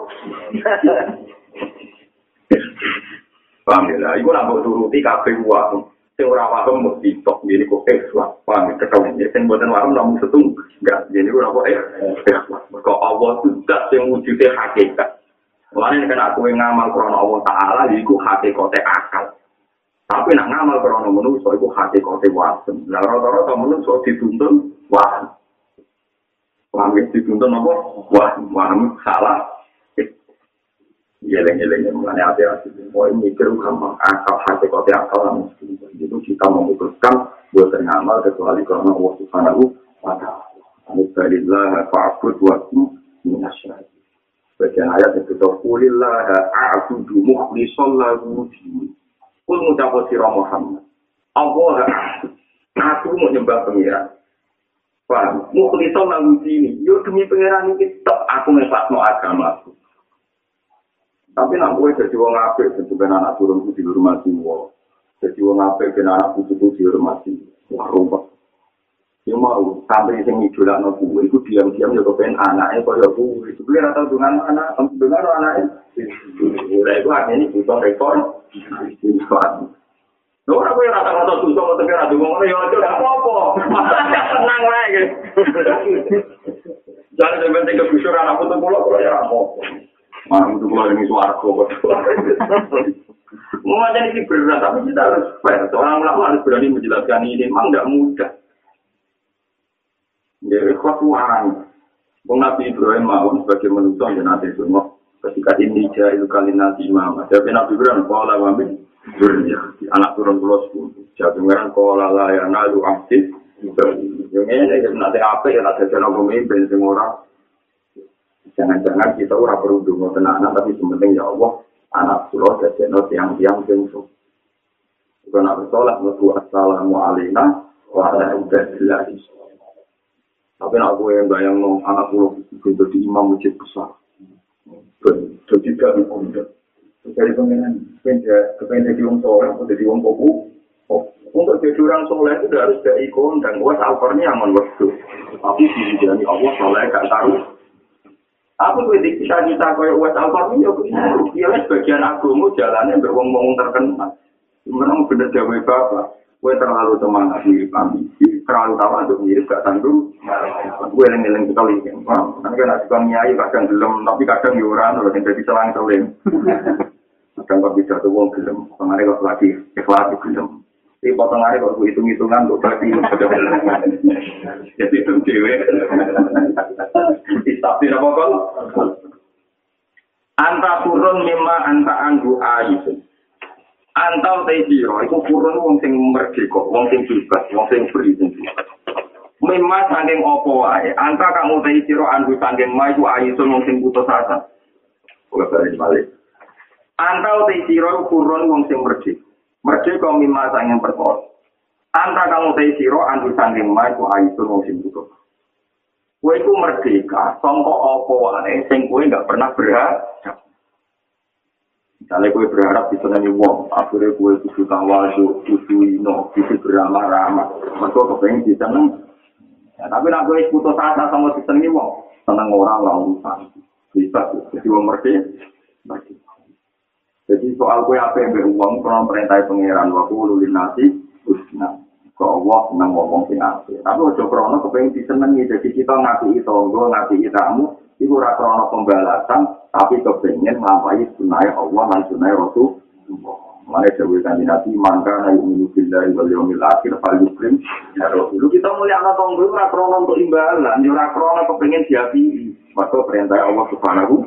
S1: Paham ya lah, iku nak turuti kabeh wae. Sing ora paham mesti tok ngene kok ikhlas. Paham ya ketemu ya sing boten paham lamun setung enggak jadi ora kok ikhlas. Mergo Allah tidak sing wujude hakikat. Mulane nek aku ngamal krana Allah taala iku hakikate akal. Tapi nak ngamal krana manusa iku hakikate wasem. Lah rata-rata manusa dituntun. Paham ya dituntun apa? Wah, wah salah. Geleng-geleng mulane hati-hati. Mau mikir gampang akal hati kau akal lah Itu kita memutuskan buat ngamal kecuali karena Allah Subhanahu wa taala. Alhamdulillah fa'bud wa minasyaitan. Bagian ayat itu tuh kulillah a'budu mukhlishan lahu din. Kul ngucap sira Muhammad. Allah aku mau nyembah pengiran. Paham? Mukhlishan lahu din. Yo demi pengiran iki tok aku ngepakno agamaku. Tapi nak gue jadi wong apik, tentu kan anak turun itu dihormati wong. Jadi wong apik kan anak putu itu dihormati. Wah rumah. Ya mau sampai sing ngidolak no itu diam-diam ya kepen anaknya kaya gue. Itu gue rata dengan anak, dengan anaknya. Mulai akhirnya ini butuh rekor. Lho ora kowe rata-rata susah kok tekan adu ngono ya gak apa-apa. Masalah tenang wae. Jangan sampai tinggal busur anak putu pulau ya apa-apa. Malam itu keluar dari suarco. Mau macam ini berat, tapi kita harus fair. Seorang ulama harus berani menjelaskan ini. Memang tidak mudah. Ya, ikhlas orang. Bung Nabi Ibrahim mau sebagai manusia yang nanti semua. Ketika ini jahil kali nanti imam. Jadi Nabi Ibrahim, Kuala Wamin, Jurnya, anak turun pulau sepuluh. Jadi mereka Kuala Laya Nalu Aktif. Yang ini, nanti apa ya, ada jalan pemimpin semua orang. Jangan-jangan kita ora perlu dungo tenanan, tapi sementing ya Allah, anak pulau jajeno tiang-tiang jengso. Jika nak bersolat, mlebu assalamu alaikum wa ala ibadillahi Tapi nak gue yang bayang no, anak pulau itu jadi imam masjid besar. Jadi gak dikondak. Dari pengenan, kepengen jadi orang soleh, atau jadi orang koku. Untuk jadi orang soleh itu harus dari kondang. Wah, alfarnya aman waktu. Tapi di Allah soleh gak taruh. Aku tuh di kita kita kaya uas alfar ini, ya sebagian agama jalannya berwong-wong terkenal. Memang bener jawab bapak. Gue terlalu semangat mirip ambisi, terlalu tahu untuk mirip gak tanggung. Gue yang ngiling sekali. Nanti kan suka nyai kadang gelem, tapi kadang yuran, kalau yang jadi selang seling. Kadang kok bisa tuh wong gelem, kemarin kok lagi ikhlas gelem. Di potong hari kalau hitung-hitungan, gue berarti Jadi itu cewek. Tapi apa kok? Anta turun mima anta anggu ayu. Anta utai jiro, itu turun wong sing merdeka, wong sing bebas, wong sing free. Mima sangking opo wae. Anta kamu utai jiro anggu sangking ma itu ayu wong sing putus asa. Oke, balik balik. Anta utai jiro turun wong sing merdeka. Merdeka mima sangking perkara. Anta kamu utai jiro anggu sangking ma ayu wong sing asa. Kue itu merdeka, songkok apa wae, sing kue nggak pernah berharap. Misalnya kue berharap bisa nyanyi wong, akhirnya kue kudu tawazu, kudu ino, kudu beramah-ramah. Mereka kepengen bisa neng. Ya, tapi nak kue putus asa sama disenangi wong, seneng orang lah urusan. Bisa, jadi wong merdeka. Jadi soal kue apa yang beruang, pernah perintah pengiran, waktu lulin nasi, usna. ke Allah seneng ngomong sing apik. Tapi ojo krono kepengin disenengi jadi kita ngati tangga, ngati tamu iku ora krono pembalasan tapi kepengin nglampahi sunah Allah lan sunah Rasul. Mane dewe kanjeng Nabi mangka ayu minu billahi wal yaumil akhir fal ya. Kita mulia ana tangga ora krono untuk imbalan, ora krono kepengin diapi. Maka perintah Allah Subhanahu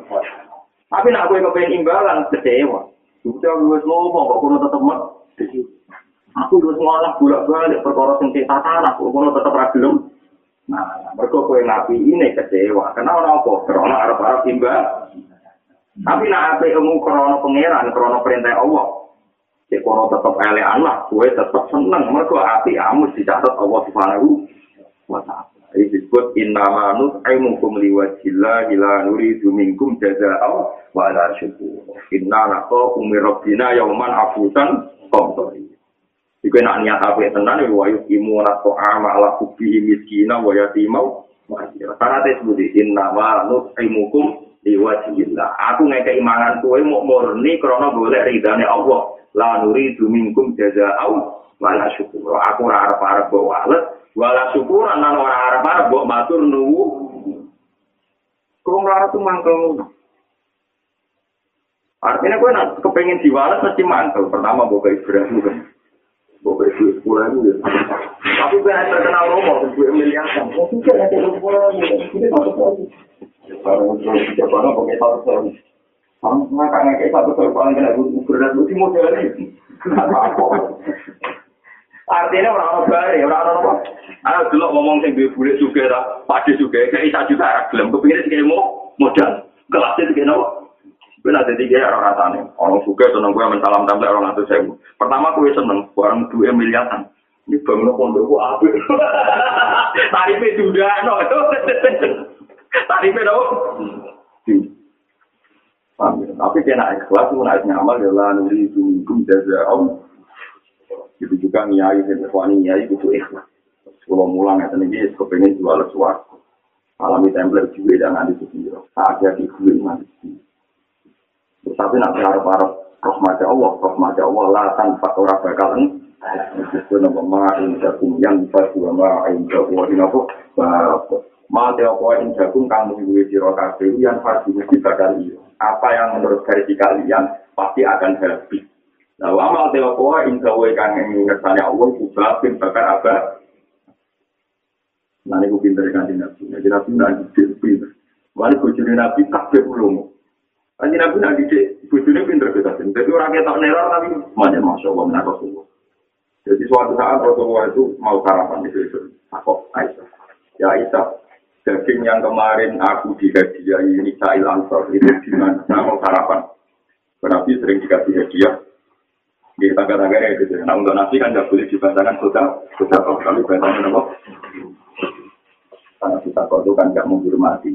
S1: Tapi nak kowe kepengin imbalan kecewa. Sudah wis ngomong kok kono tetep mek. Aku wis ngolah bolak-balik perkara sing tatan aku kono tetep ra gelem. Nah, mergo kowe ngapi ini kecewa. Karena ora apa? Karena arep-arep timbang. Tapi nak ape ilmu krana pangeran, krana perintah Allah. Cek kono tetep elek anak, kowe tetep seneng mergo ati amus dicatat Allah Subhanahu wa taala. Disebut innama nut'imukum liwajillah ila nuridu minkum jaza'aw wa la syukur. Inna naqakum min rabbina yauman afusan qamtari. Jika nak niat apa tenan wa yuqimu ama ala kubbihi miskina wa yatimau wa asira. Karena disebut innama nut'imukum liwajillah. Aku ngekei mangan kowe mau murni krana golek ridane Allah. La nuridu minkum jaza'aw wa la syukur. Aku ora arep-arep bawa wala syukuran nang ora arep-arep mbok matur nuwu kok ora tuh mangkel artinya gue nak kepengen diwales mesti mangkel pertama buka Ibrahim kan buka Ibrahim pulang itu tapi gue hanya kenal rumah gue miliar kan gue pikir nanti lu pulang gitu ini satu tahun sekarang terus tiga tahun pakai satu tahun kamu ngakak ngakak satu tahun paling kena gue berat gue sih model ini kenapa Artinya orang orang bare, orang orang apa? Ayo dulu ngomong sing duwe bulik juga ta, pade juga, kayak isa juta ra gelem kepingin sing mau modal. Kelasnya sing nopo? Gue nanti tiga orang rasanya, orang suka seneng gue mensalam tampil orang itu saya. Pertama gue seneng, orang dua miliaran. Ini bangun pondok gue apa? Tarifnya sudah, no. Tarifnya no. Tapi kena ikhlas, naik nyamal, ya lah, nuri itu, jaza, om. Itu juga nyai, sesuatu nyai itu ikhlas. Kalau mulang ya, ini kepengen jual sesuatu. Alami templer juga jangan di sini. Ada di gue mati. Tapi nak berharap-harap rahmat Allah, rahmat Allah lah tanpa orang bakal itu nama ma'in jagung yang baju ma'in jagung ini apa? Ma'ate apa yang jagung kamu gue siro kabeh yang pasti bakal iya. Apa yang menurut versi kalian pasti akan habis. Nah, amal teokoa ing gawe kang ing ngersane Allah juga bin bakar apa? Nah, ini pinter kan nabi. Jadi nabi nanti pinter. Wali bujuni nabi kabeh ulung. Kanji nabi nanti bujuni pinter kita sih. Jadi orang kita neror tapi semuanya masya Allah menarik Rasulullah. Jadi suatu saat Rasulullah itu mau sarapan itu itu. Aku Aisyah. Ya Aisyah, daging yang kemarin aku dihadiahi Nisa Ilansor itu di mana? Nah, mau sarapan. Nabi sering dikasih hadiah di tangga-tangga ya gitu. Nah untuk nasi kan nggak boleh dibantahkan sudah sudah kok kalau dibantahkan apa? Karena kita kok itu kan nggak menghormati.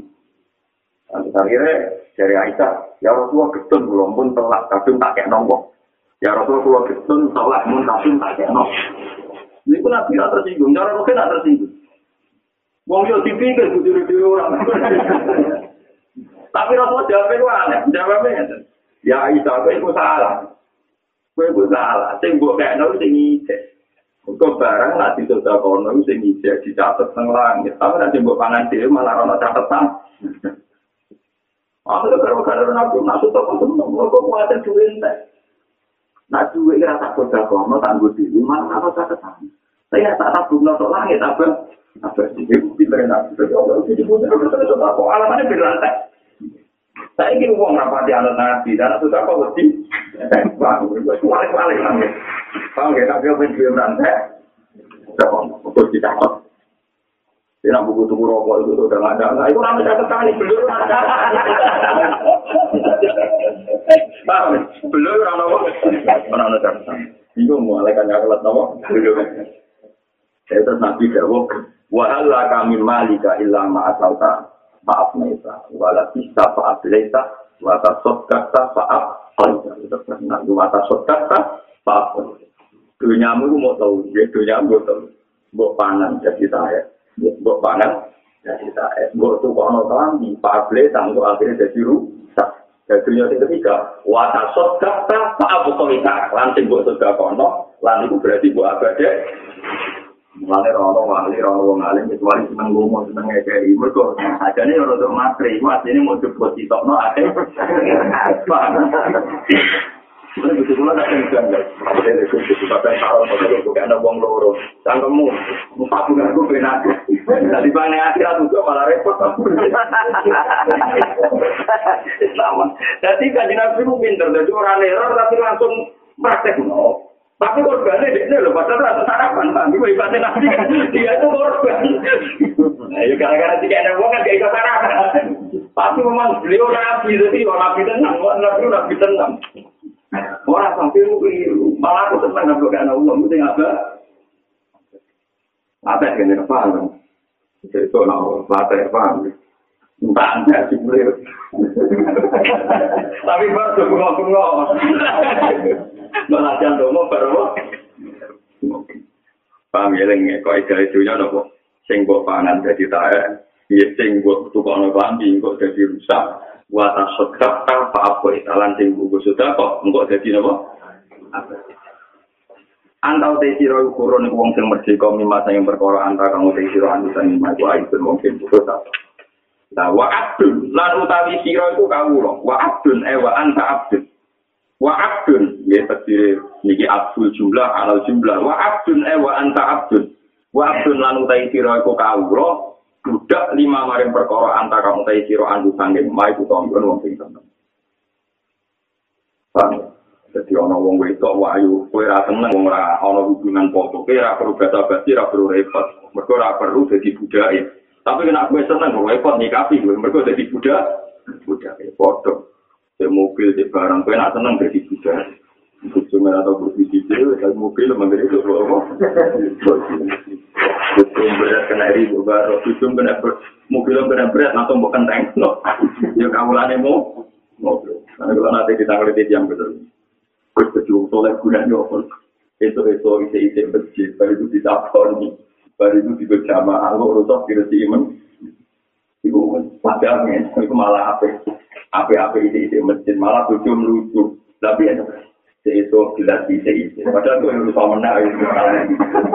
S1: Nanti akhirnya dari Aisyah, ya Rasulullah getun belum pun telat, kadung tak kayak nongkok. Ya Rasulullah getun telat pun kadung tak kayak nongkok. Ini pun nabi tidak tersinggung, cara mungkin tidak tersinggung. Wong yo dipikir butuh di orang. Tapi Rasulullah jawabnya aneh, jawabnya ya Aisyah, itu salah. Kowe ku salah, sing mbok kene sing ngicek. Kok barang nak ditoda kono sing ngicek dicatet nang langit. Tapi nek mbok pangan dhewe malah ana catetan. Aku karo karo nak masuk toko seneng kok kuwatir duwe entek. Nak duwe ora tak toda kono tanggo dhewe malah ana catetan. Saya tak tabung nang langit apa? Apa sih? Iku pinter nak. Tapi kalau dibuat terus kok alamane berantai. Saya ingin uang apa di anak nabi, dan sudah kok mesti kualik-kualik lagi. Kalau nggak tapi apa yang dia berantai, terus dicatat. Dia buku tuku rokok itu sudah nggak ada. Itu namanya catat tani, belum ada. Belum apa? Mana ada Itu mau alaikan yang kelat nama. Saya terus nabi jawab, wahalla kami malika illa ma'asalta maaf neta wala bisa faat leta wata sot kata faat kaya itu wata sot kata faat dunia mu mau tahu ya dunia mu tahu buat panen jadi saya buat panen jadi saya buat tuh kalau kelambi faat leta untuk akhirnya jadi rusak jadi dunia ketiga wata sot kata faat kaya langsung buat sudah kono lalu berarti buat abade Mulane rono wali, rono wong alim, kecuali seneng ngomong, seneng ngekei. Mereka, aja ini orang untuk matri, mas ini mau coba citok, no, ada. Mulai begitu pula tak kencang, guys. Itu, itu, tapi kalau mau coba, kayak ada wong loro. Cangkemmu, empat bulan aku benar. Jadi bang akhirat juga malah repot. Sama. Jadi kan nabi itu pinter, jadi orang error tapi langsung praktek. No. Tapi korbannya dia loh, padahal rasa sarapan, tapi gue ibaratnya nanti dia itu korban. Nah, ya gara-gara tiga enak kan kayak ikut sarapan. Tapi memang beliau nabi, jadi orang nabi tenang, orang nabi nabi tenang. Orang sampai keliru, malah aku tenang nabi karena Allah, itu apa? Apa yang ini paham? Itu nah. Entah anda sih beliau. Tapi baru bengok-bengok. Melatihan domo baru Paham ya, lengi, kok ida itunya nopo. Sing buat pangan jadi tae, ya sing buat tukang klambi, kok jadi rusak. Wata sodak apa apa italan sing buku sudah kok, kok jadi nopo. Antau te siro ukuran wong sing merdeka mimasa yang perkara antara kamu te siro antusan mimasa itu mungkin putus apa. Nah, wa abdun, lan utawi siro itu kawulo. Wa abdun, eh wa anta abdun. wa abdun ya tadi niki abdul jumlah alal jumlah wa abdun eh wa anta abdun wa abdun lan utai sira iku kawula budak lima maring perkara anta kamu utai sira andu sanging mai ku tombon wong sing seneng Jadi ana wong wedok wayu, kowe ra seneng wong ora ana hubungan foto, kowe ora perlu basa-basi, ora perlu repot. Mergo ora perlu dadi budake. Tapi nek kowe seneng kok repot nikapi kowe, mergo dadi budak, budake foto. di mobil di barang kue nak seneng jadi budak cuma atau berbisnis itu dari mobil mengenai itu apa Ujung berat kena ribu baru, ujung kena mobil kena berat langsung bukan tank no. Ya kamulannya mau mobil. Karena kalau nanti kita ngeliat jam betul. Gue setuju soleh gunanya apa? Itu itu isi isi masjid, baru itu ditapon, baru itu tiga jamaah, lo rusak kira si iman. Ibu padahal itu malah apa? Apa-apa isi masjid malah tujuh melucu. Tapi ya, itu gelas isi isi. Padahal itu yang rusak menang.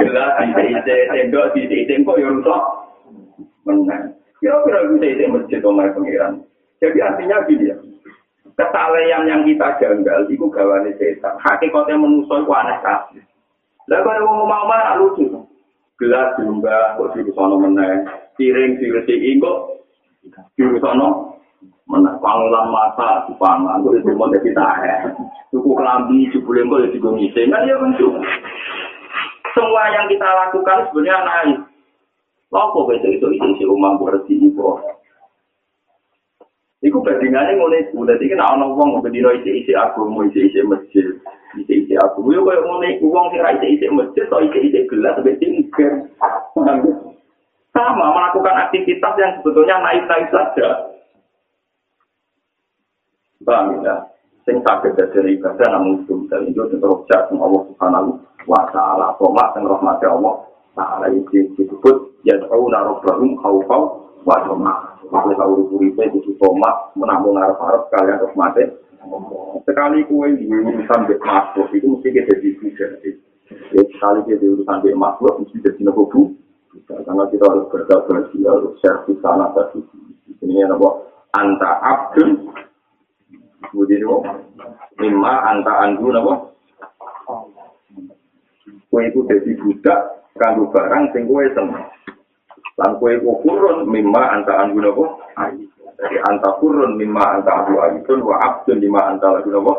S1: Gelas isi isi, tembok isi isi, kok yang rusak menang. Kira-kira isi isi masjid omai pengiran. Jadi artinya gini ya. Kesalehan yang kita janggal, itu gawane setan. Hakikatnya manusia itu aneh kasih. Lah kalau mau mau lucu. Gelas diunggah, kok di sana menang. Piring diresiin kok di sana menang. Pangulan mata di pangan, kok itu mau jadi tahe. Suku kelambi, jebule kok jadi gomisi. Kan ya lucu. Semua yang kita lakukan sebenarnya naik. Lopo besok itu isi rumah bersih ibu. Iku bandingannya mulai itu. Jadi kan ada orang berdiri isi-isi agama, isi-isi masjid. Isi-isi agama. Ya kayak mulai uang sih isi-isi masjid atau isi-isi gelas sampai tinggi. Sama melakukan aktivitas yang sebetulnya naik-naik saja. Paham ya? Sing sakit dari ibadah namun itu dan itu terus jatuh Allah Subhanahu wa taala. Koma dan rahmatnya Allah taala itu disebut ya tahu naruh barum wa toma. Kalau tahu uripe itu toma menambung arep-arep kalian terus mati. Sekali kue di urusan bek makhluk itu mesti kita jadi. Ya, sekali kita di urusan bek makhluk mesti jadi nopo Karena kita harus berdakwah, harus servis sana tadi. Ini apa? Anta abdun Kemudian apa? Lima anta andu apa? Kue itu jadi budak kanggo barang sing kue seneng. Lan kue ku kurun mimma anta andu apa? Jadi anta kurun mimma anta andu ayun wa abdun lima anta lagu apa?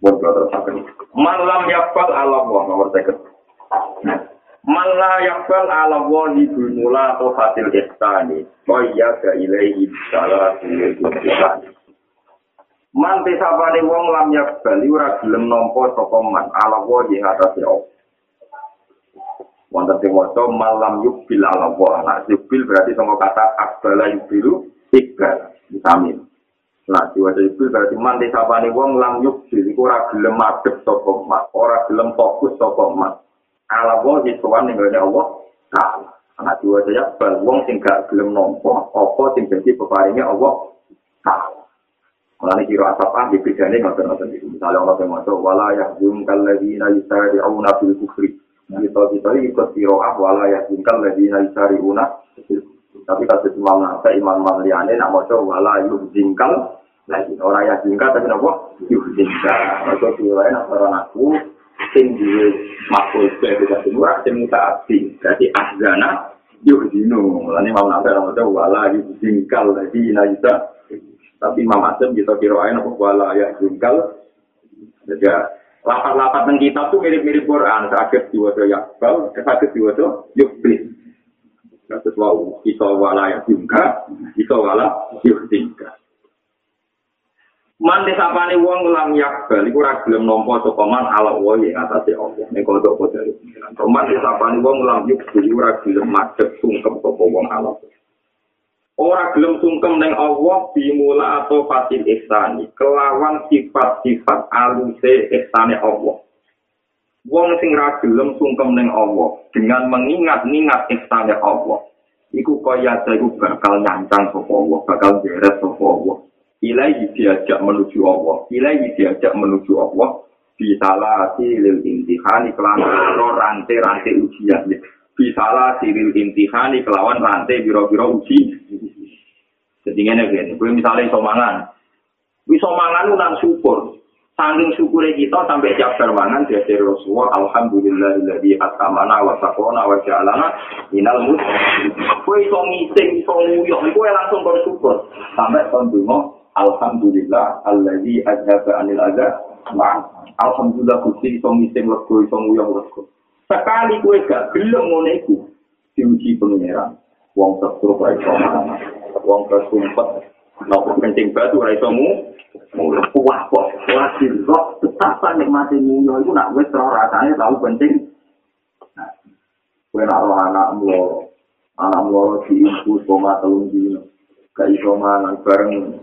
S1: Buat brother sakit. Malam yakfal ala Allah nomor seket. Mala yakfal ala di bunula atau hasil ihsani. Kaya ga ilaihi salah sini. Manti sapane wong lam yak bali ora gelem nampa sapa man ala wa di atas ya. Wonten sing waca malam yubil ala wa. Nah, yubil berarti sama kata akbala yubilu ikbal. Vitamin. Nah, diwaca yubil berarti manti sapane wong lam yubil iku ora gelem madhep sapa man, ora gelem fokus sapa man. Ala wa di sowan ning Allah Ta'ala. Nah, diwaca ya wong sing gak gelem nampa apa sing dadi peparinge Allah Ta'ala. Mulane kira asap ah dibedane ngoten-ngoten iki. Misale ana sing maca wala yahzum kalladzina yusari'una fil kufri kita kita ikut kiroah wala ya tinggal lagi cari una. Tapi kalau imam nasa imam maliane nak mau coba wala yuk tinggal lagi. Orang ya tinggal tapi nopo yuk tinggal atau kiroah nak orang aku duwe makul sebagai tidak semua sing minta aksi jadi ahzana yuk dino mau nasa orang mau wala yuk tinggal lagi naisa tapi imam asem kita kiroah nak wala ya tinggal jadi lapat-lapat tentang kitab tuh mirip-mirip Quran. Sakit diwasa yakbal, sakit diwasa yukbis. Kasus wau, kita wala yang juga, kita wala yuktinka. Man desapane wong lam yakbal, iku ora gelem nampa sapa man ala wa ing atase Allah. Nek dari pengiran. Man desapane wong lam yukbal, iku ora gelem macet sungkem sapa wong ala. Ora gelem sungkem ning Allah bimula atau fasil ihsani. Kelawan sifat-sifat aluse ihsane Allah. Wong sing ra gelem sungkem ning Allah dengan mengingat-ingat ihsane Allah iku kaya iku bakal nyancang sapa Allah bakal jeres sapa Allah. Ilahi diajak menuju Allah ilahi diajak menuju Allah. Bisalati lil intihani kelawan rantai-rantai ujian bisalah siril intihani kelawan rantai biro-biro uji. Jadi ini begini, gue misalnya iso mangan, iso mangan ulang syukur. Saking syukurnya kita sampai siap mangan dia dari Rasulullah, Alhamdulillah, atamana wa sakona wa ja'alana minal mus. Gue iso ngising, iso nguyok, gue langsung bersyukur. Sampai tahun Alhamdulillah, alladzi adhaba anil adha, Alhamdulillah, kusi iso ngising, lego, iso nguyok. Sekali kue gak gelem ngono iku diuji pangeran. Wong terus ora iso wong kesumpet nopo kencing batu ora iso mu kuah kok lagi roh betapa nikmati munyo iku nak wis ora rasane tau penting kue roh anak mulo anak mulo di infus koma telung dino gak iso mangan bareng.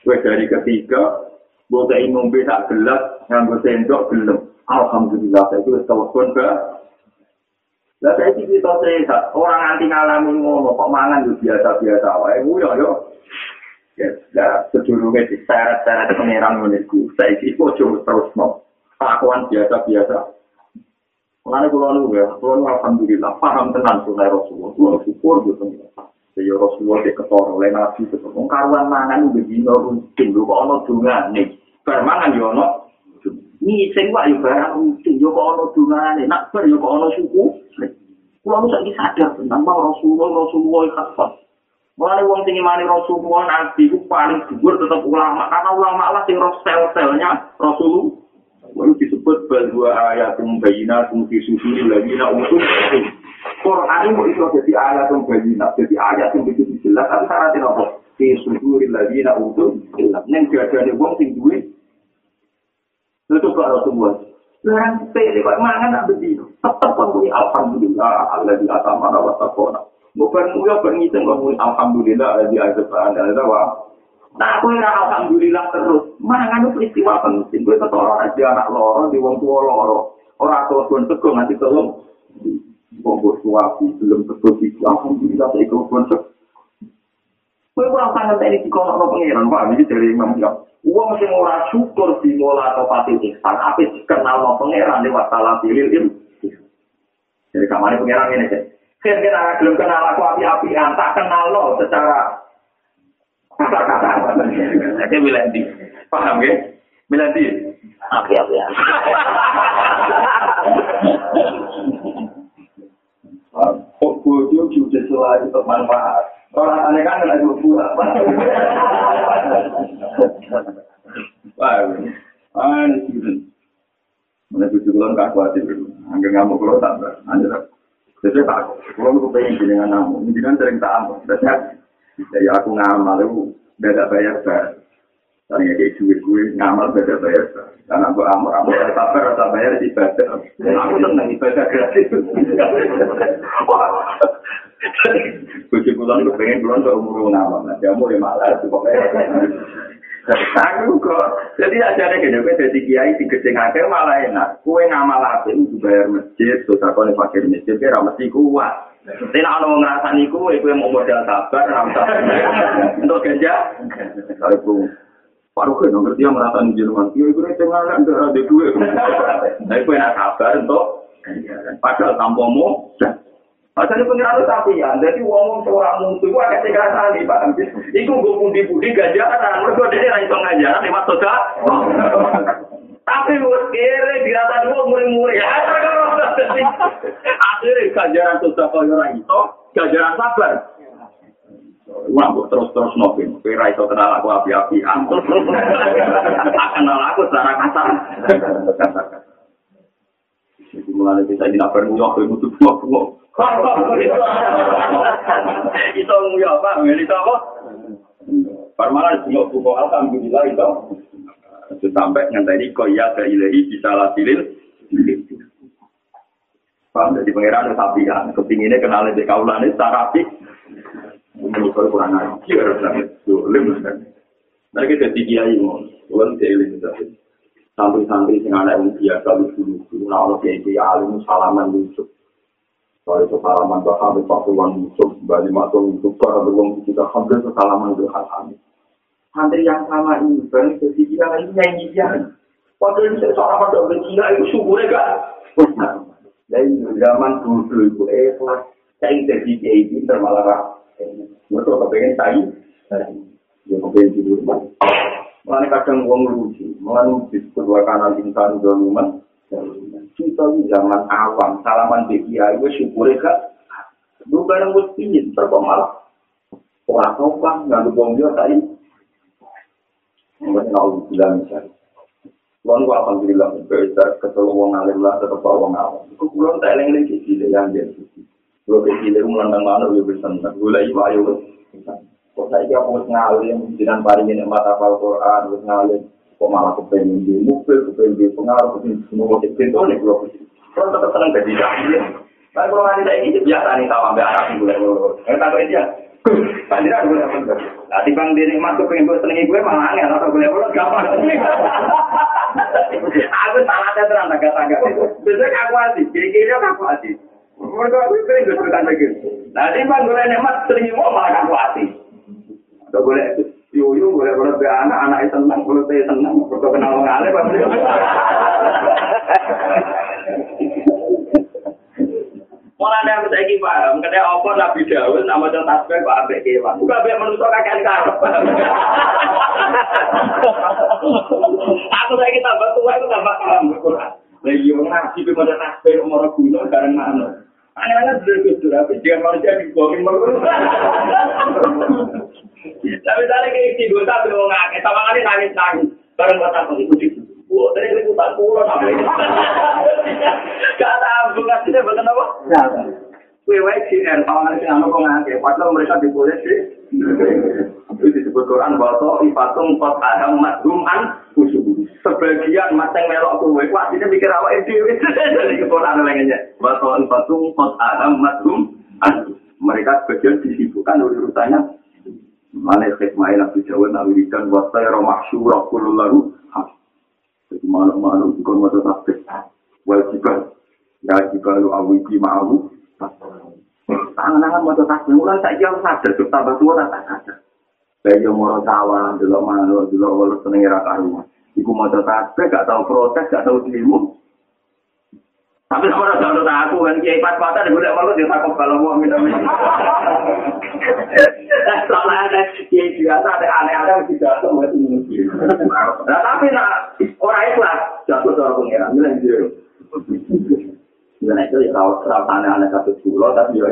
S1: Kue dari ketiga Boga ingin tak gelas, nganggo sendok gelem. Alhamdulillah, saya itu telepon ke Lah saya iki kita sehat, orang anti ngalami ngono kok mangan yo biasa-biasa wae yo yo. Ya, ya sedurunge diseret-seret pengiran ngene iku. Saiki kok terus no. Pakuan biasa-biasa. Mulane kula nu ya, kula nu alhamdulillah paham tenan sunah Rasulullah. Kula syukur gitu. Ya Rasulullah de ketor oleh nabi itu. Wong karuan mangan begini rutin kok ana dungane. Bar mangan yo ono Ni sing wae barang rutin yo kok ana dungane, nak bar yo ana suku. Kulo saiki sadar tentang bahwa Rasulullah Rasulullah kafat. Mulane wong sing imani Rasulullah nabi ku paling dhuwur tetep ulama karena ulama lah sing sel-selnya Rasulullah. Lalu disebut bahwa ayat bayina fi suduri lagi nak utuh. Quran itu itu jadi ayat bayina, jadi ayat yang begitu jelas. Syaratnya apa? Fi suduri lagi nak utuh. Neng ada wong sing. Itu Rasulullah. Larang sepele kok mangan nak begitu. Tetap menguni alhamdulillah Allah di atas mana wasakona. Bukan mulia berngisen menguni alhamdulillah Allah di atas mana wa. Nah, aku ora alhamdulillah terus. Mangan itu peristiwa penting. Gue ketolong aja anak loro di wong tua loro. Orang tua pun teguh nanti tolong. Wong suaku belum itu. Alhamdulillah saya ikut pun teguh. Gue kurang sangat ini di kono pengiran Pak. Ini dari Imam Syaf. Uang sing ora syukur di mola atau pati ihsan, apa dikenal no pangeran lewat salah pilih ilmu. Jadi kamar ini pangeran ini sih. Kan kita belum kenal aku api-api, tak kenal lo secara kata-kata. Jadi bilang di, paham ya? Bilang di, api-api ya. Kok bodoh juga selalu bermanfaat. Orang aneh kan lagi buat. Wah, ah ini sih. Mana tujuh bulan gak khawatir, angger ngamuk kalau tak ber, anjir. Jadi tak, kalau aku pengen dengan namu, ini kan sering tak biasanya jadi aku ngamal itu beda bayar ber. Tanya kayak duit gue ngamal beda bayar ber. Dan aku amur amur tak ber, tak bayar di ibadah. Aku seneng ibadah gratis. Kuci bulan gue pengen bulan ke umur ngamal, nah jamu ya malah pokoknya. Aku kok, jadi deh gini, gue jadi kiai di gede ngake malah enak. Kue ngamal apa itu bayar masjid, terus aku nih fakir masjid, kira mesti kuat. Tapi nak mau ngerasa nih kue, kue mau modal sabar, ramsa. Untuk ganja, kalau gue Paruh kan, ngerti yang merasa nih Jerman. Iya, gue nih tengah nggak ada duit. Tapi gue nak sabar untuk Padahal mau. Masanya pengiran tapi ya, jadi uang seorang musuh itu agak sekerasa nih, Pak. Itu gue pundi-pundi gajaran, mereka dia langsung ngajaran lewat soda. Tapi gue kira dirasa gue mulai-mulai. Akhirnya gajaran soda kau orang itu, gajaran sabar. Wah, terus-terus nopin. Kira itu kenal aku api-api. Kenal aku secara kasar. Mulai kita tidak perlu waktu itu buat Itu nguya apa? Ngene itu apa? Parmala yo buku alhamdulillah itu. Sampai ngenteni koya ke ilahi bisa lasilil. Paham jadi pangeran sapi ya, kepinginnya kenal di kaulan ini secara api. Menurut kurang ajar, dolim. Nah kita kiai mau, bukan kiai Santri-santri yang ada yang biasa dulu, dulu nah Allah kiai alim salaman lucu. Soal itu salaman bahkan Pak Puluhan Yusuf, Bali Matung Yusuf, para beruang kita hampir salaman itu Hasan. Santri yang sama ini, berarti kesikiraan ini nyanyi dia. Padahal ini seorang pada kecil itu syukurnya kan. Dari zaman dulu itu ikhlas, saya jadi kiai pinter malah Mereka kepengen saya, ya kepengen tidur. Mulai kadang uang lucu, mulai disebut wakana insan doluman, kita zaman awam, salaman di kiai, gue syukur gak. Gue bareng gue pingin, terkok malah. Orang sopan, nggak lupa dia tadi. Mungkin aku bilang misalnya. Kulon gue alhamdulillah, besar ketemu wong alim lah, tetap bawa wong awam. Gue kulon tak eleng lagi sih, yang dia. Gue kecil, gue mulai mana, gue bisa Gue lagi ayo, kok saya aku ngalim, dengan paringin emat apal Quran, gue ngalim. kok malah kepengen di mobil, kepengen di pengaruh, kepengen di semua motif pintu nih kalau kalau tetap seneng jadi jahil. Tapi kalau nanti saya ini biasa nih tahu ambil arah gue dulu. Yang tak dia, Panjira gue dapat. Nah, di bang diri masuk pengen gue senengi gue malah angin atau gue dulu gampang. Aku salah terang tangga-tangga. Biasanya aku hati, kiri-kiri aku hati. Mereka aku pengen gue suka lagi. Nah, di bang gue nemat senengi gue malah aku hati. Atau boleh Yuyu boleh boleh be anak, anak itu senang, boleh be senang, boleh kenal mengalir, pasti. Malah ada yang saya paham, ketika apa Nabi Dawud nama contoh tasbih kok ambek kewan. Bukan ambek manusia kakek karep. Aku lagi tambah tua itu tambah paham orang ngaji be maca tasbih umur guna bareng mana. Aneh-aneh dulu tapi dia manusia dibuangin malu. Tapi tadi kayak si dua tapi mau ngake, sama kali nangis nangis. Bareng kata aku ikut itu. Wah, tadi aku tak pulau sampai. Gak tahu, gak sih betul apa? Kue wae sih kan, sama kali si anak mau ngake. Padahal mereka diboleh sih. Itu disebut Quran bahwa ifatung kot adam madhum an. Sebagian mateng melok kue, wah ini mikir awak itu. Jadi Quran lainnya. Bahwa ifatung kot adam madhum an mereka sebagian disibukkan urusannya. Mana hikmah Nabi Jawa Nabi Ikan Wasta ya mahsyurah Kulu lalu. Jadi mana-mana juga Masa tasbih Wajibah Ya jika lu awiji ma'ahu Tangan-tangan masa tasbih Mulai saya jauh sadar tambah tua tak sadar Kayak yang mau tawa Dulu mana Dulu walau seneng raka rumah Iku masa tasbih Gak tahu protes Gak tahu dirimu Tapi sama ada contoh aku kan kiai pas patah di bulan malu dia takut kalau mau minta minta. Soalnya ada kiai biasa ada aneh-aneh tidak tahu itu Nah tapi nak orang ikhlas jatuh orang pengiran bilang gitu. Dan itu ya kalau terlalu aneh-aneh satu pulau tapi ya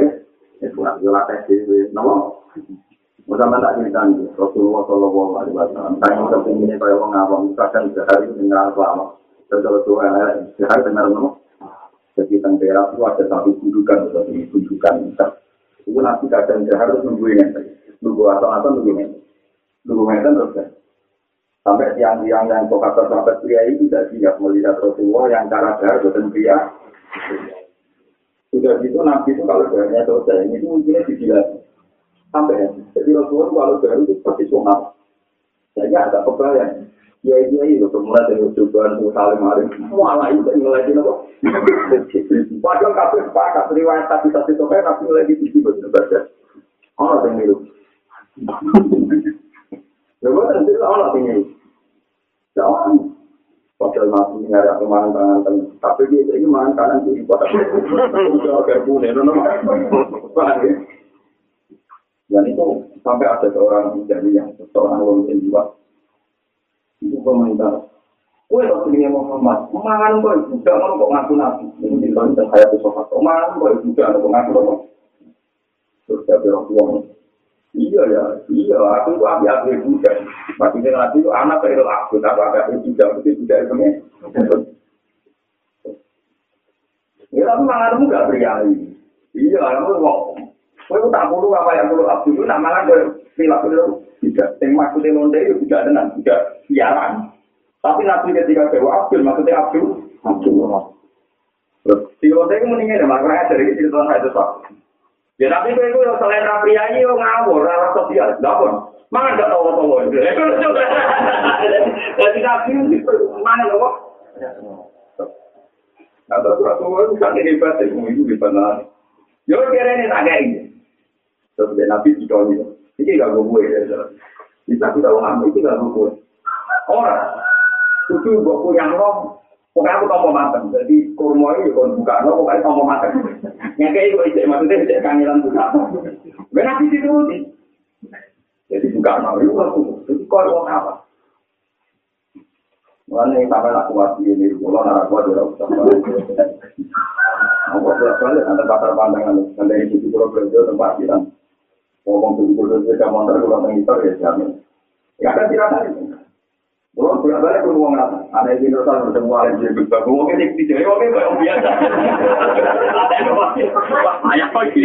S1: ya kurang jelas sih. Nama Mudah tak cerita Rasulullah Shallallahu Alaihi Wasallam. Saya mau kepingin kayak orang awam, misalkan sehari dengar lama, kalau tuh sehari dengar nama, Jadi tentera itu ada satu kudukan, satu kudukan. Itu nanti kadang harus nunggu ini. Nunggu atau-atau nunggu ini. Nunggu ini terus kan. Sampai tiang-tiang yang kok kata sahabat pria ini tidak siap melihat Rasulullah yang cara dar bukan pria. Sudah gitu Nabi itu kalau darahnya selesai, ini mungkinnya dijilat. Sampai ya. Jadi Rasulullah kalau darah itu seperti sunat. Jadi agak kebayang. Ya iya itu mulai dari cobaan tuh saling maring. Malah itu nilai itu apa? Padahal kafe sepakat riwayat tapi satu itu kan tapi nilai itu sih betul betul. Orang yang miru. Lalu nanti orang yang miru. Jangan. Padahal nyari aku mangan tangan tengah. Tapi dia ini mangan kanan kiri pada. Udah agak punya, nono. Paham ya? Dan itu sampai ada seorang menjadi yang seorang lontin juga. Itu komentar. Kue Rasulullah Muhammad, mangan kok juga mau kok ngaku nabi. Ini di dalam saya tuh sofa. Mangan kok juga mau ngaku nabi. Terus saya bilang Iya ya, iya. Aku itu api-api juga. Maksudnya nanti itu anak dari aku, tapi api-api juga. Itu juga itu nih. Ya tapi manganmu gak berani. Iya, kamu kok. Kau tak perlu apa yang perlu aku itu mangan ke perilaku itu tidak. Yang maksudnya lonte itu tidak dengan tidak siaran. Tapi nanti ketika dewa Abdul, maksudnya Abdul, Abdul. Terus si lonte itu mendingan ya, makanya dari saya itu Ya tapi kowe iku selain ra priayi yo ngawur, ra sosial, ndapun. Mangan gak tahu-tahu. Jadi nabi mana lho kok? Nah, terus itu kan hebat, itu itu hebat lah. Yo kira ini tak kayak ini. Terus dia nabi di kau ini, ini gak gue ya. Bisa kita ngomong, ini gak gue. Orang, itu gue punya roh, Pokoknya aku tombol mateng, jadi kurma itu kalau buka, no, pokoknya tombol mateng. Yang kayak itu, itu maksudnya itu kangelan buka. Benar sih itu Jadi buka, no, itu aku. Jadi kau mau apa? Mulanya yang sampai aku mati ini, kalau nak aku ada usah. Aku balik antara pasar pandangan, dan dari situ kalau kerja tempat kita ngomong tujuh puluh juta motor kalau mengitor ya jamin. Ya ada tirasan Kalau bolak balik pun uang rata, ada yang terus bertemu wali jadi berbagi, uang ini di jadi uang ini yang biasa. Ada yang masih, ayah lagi.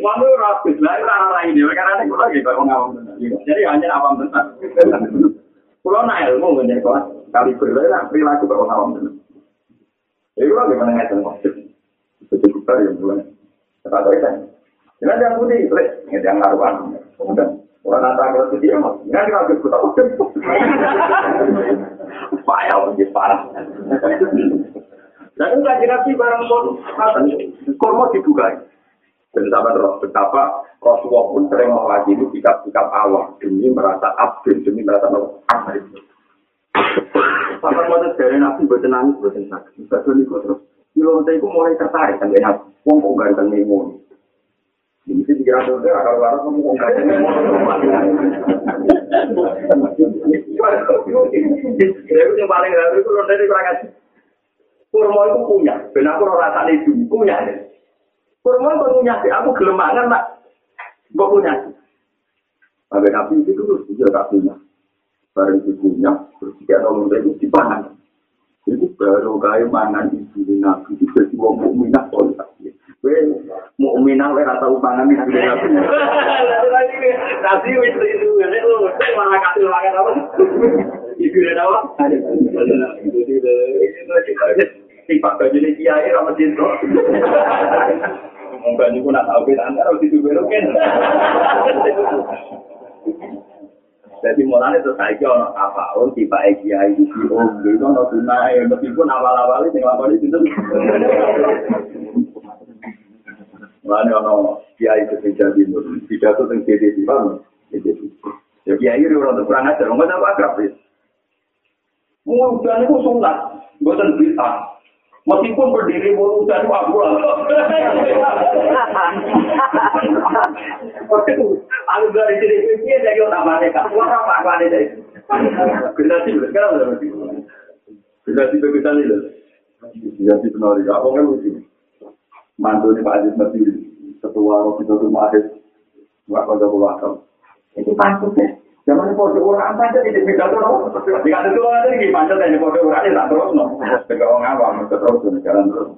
S1: Uang itu rapis, lah itu arah lain dia, karena ada lagi kalau ngawam Jadi hanya awam tentang. Kalau nak ilmu menjadi kelas kali berbeda, perilaku kalau ngawam tentang. Jadi kalau gimana nggak tahu maksud, itu kita yang mulai. Kata kita, jangan jangan putih, nggak jangan ngaruhan, kemudian. Orang nata kalau itu dia mau, nggak kita kita udah. Payah menjadi parah. Dan enggak nabi barang pun, kormo dibuka. Dan sama betapa Rasulullah pun sering mewakili sikap-sikap awam demi merasa abdul, demi merasa amal. Sampai mau dari nabi buatan nangis, buatan sakit. Bukan itu terus. Ilonte itu mulai tertarik sampai nabi. Wong kok ganteng nih Pikiran itu. Kurma itu punya, aku rasane itu punya. Kurma itu punya aku gelemangan punya. Sampai nabi itu dia punya. Barang itu punya, terus dia nolong itu dipangan. Itu baru kayak mangan ibu nabi itu jadi wong. Mau minang le rata upangan nih nasi wis itu ngene lu malah kasih makan apa? Ibu dan apa? Si pak jadi mulanya terus saya kira apa oh si Pak Kiai itu si Om itu ono tunai meskipun awal-awal itu ngelapor itu Mulanya ono kiai ketika di tidak tuh yang jadi di mana? Ya kiai itu orang kurang ajar, nggak ada akrab ya. Mudah itu sunat, bukan bisa. Meskipun berdiri mudah itu aku lah. Aku dari sini dia jadi orang mereka. Wah apa aku ada dari. Generasi sekarang udah berarti. Generasi berbeda nih loh. Generasi penari. Apa kan lucu? mantu ini Pak Aziz Nabi, ketua Robi Sotu Mahir, Mbak Kota Pulakam. Itu pantas ya. Zaman ini foto orang saja di tuh, no. Di kata itu orang ini pantas ya, foto orang ini tak terus. Tidak orang awam, terus, jalan terus.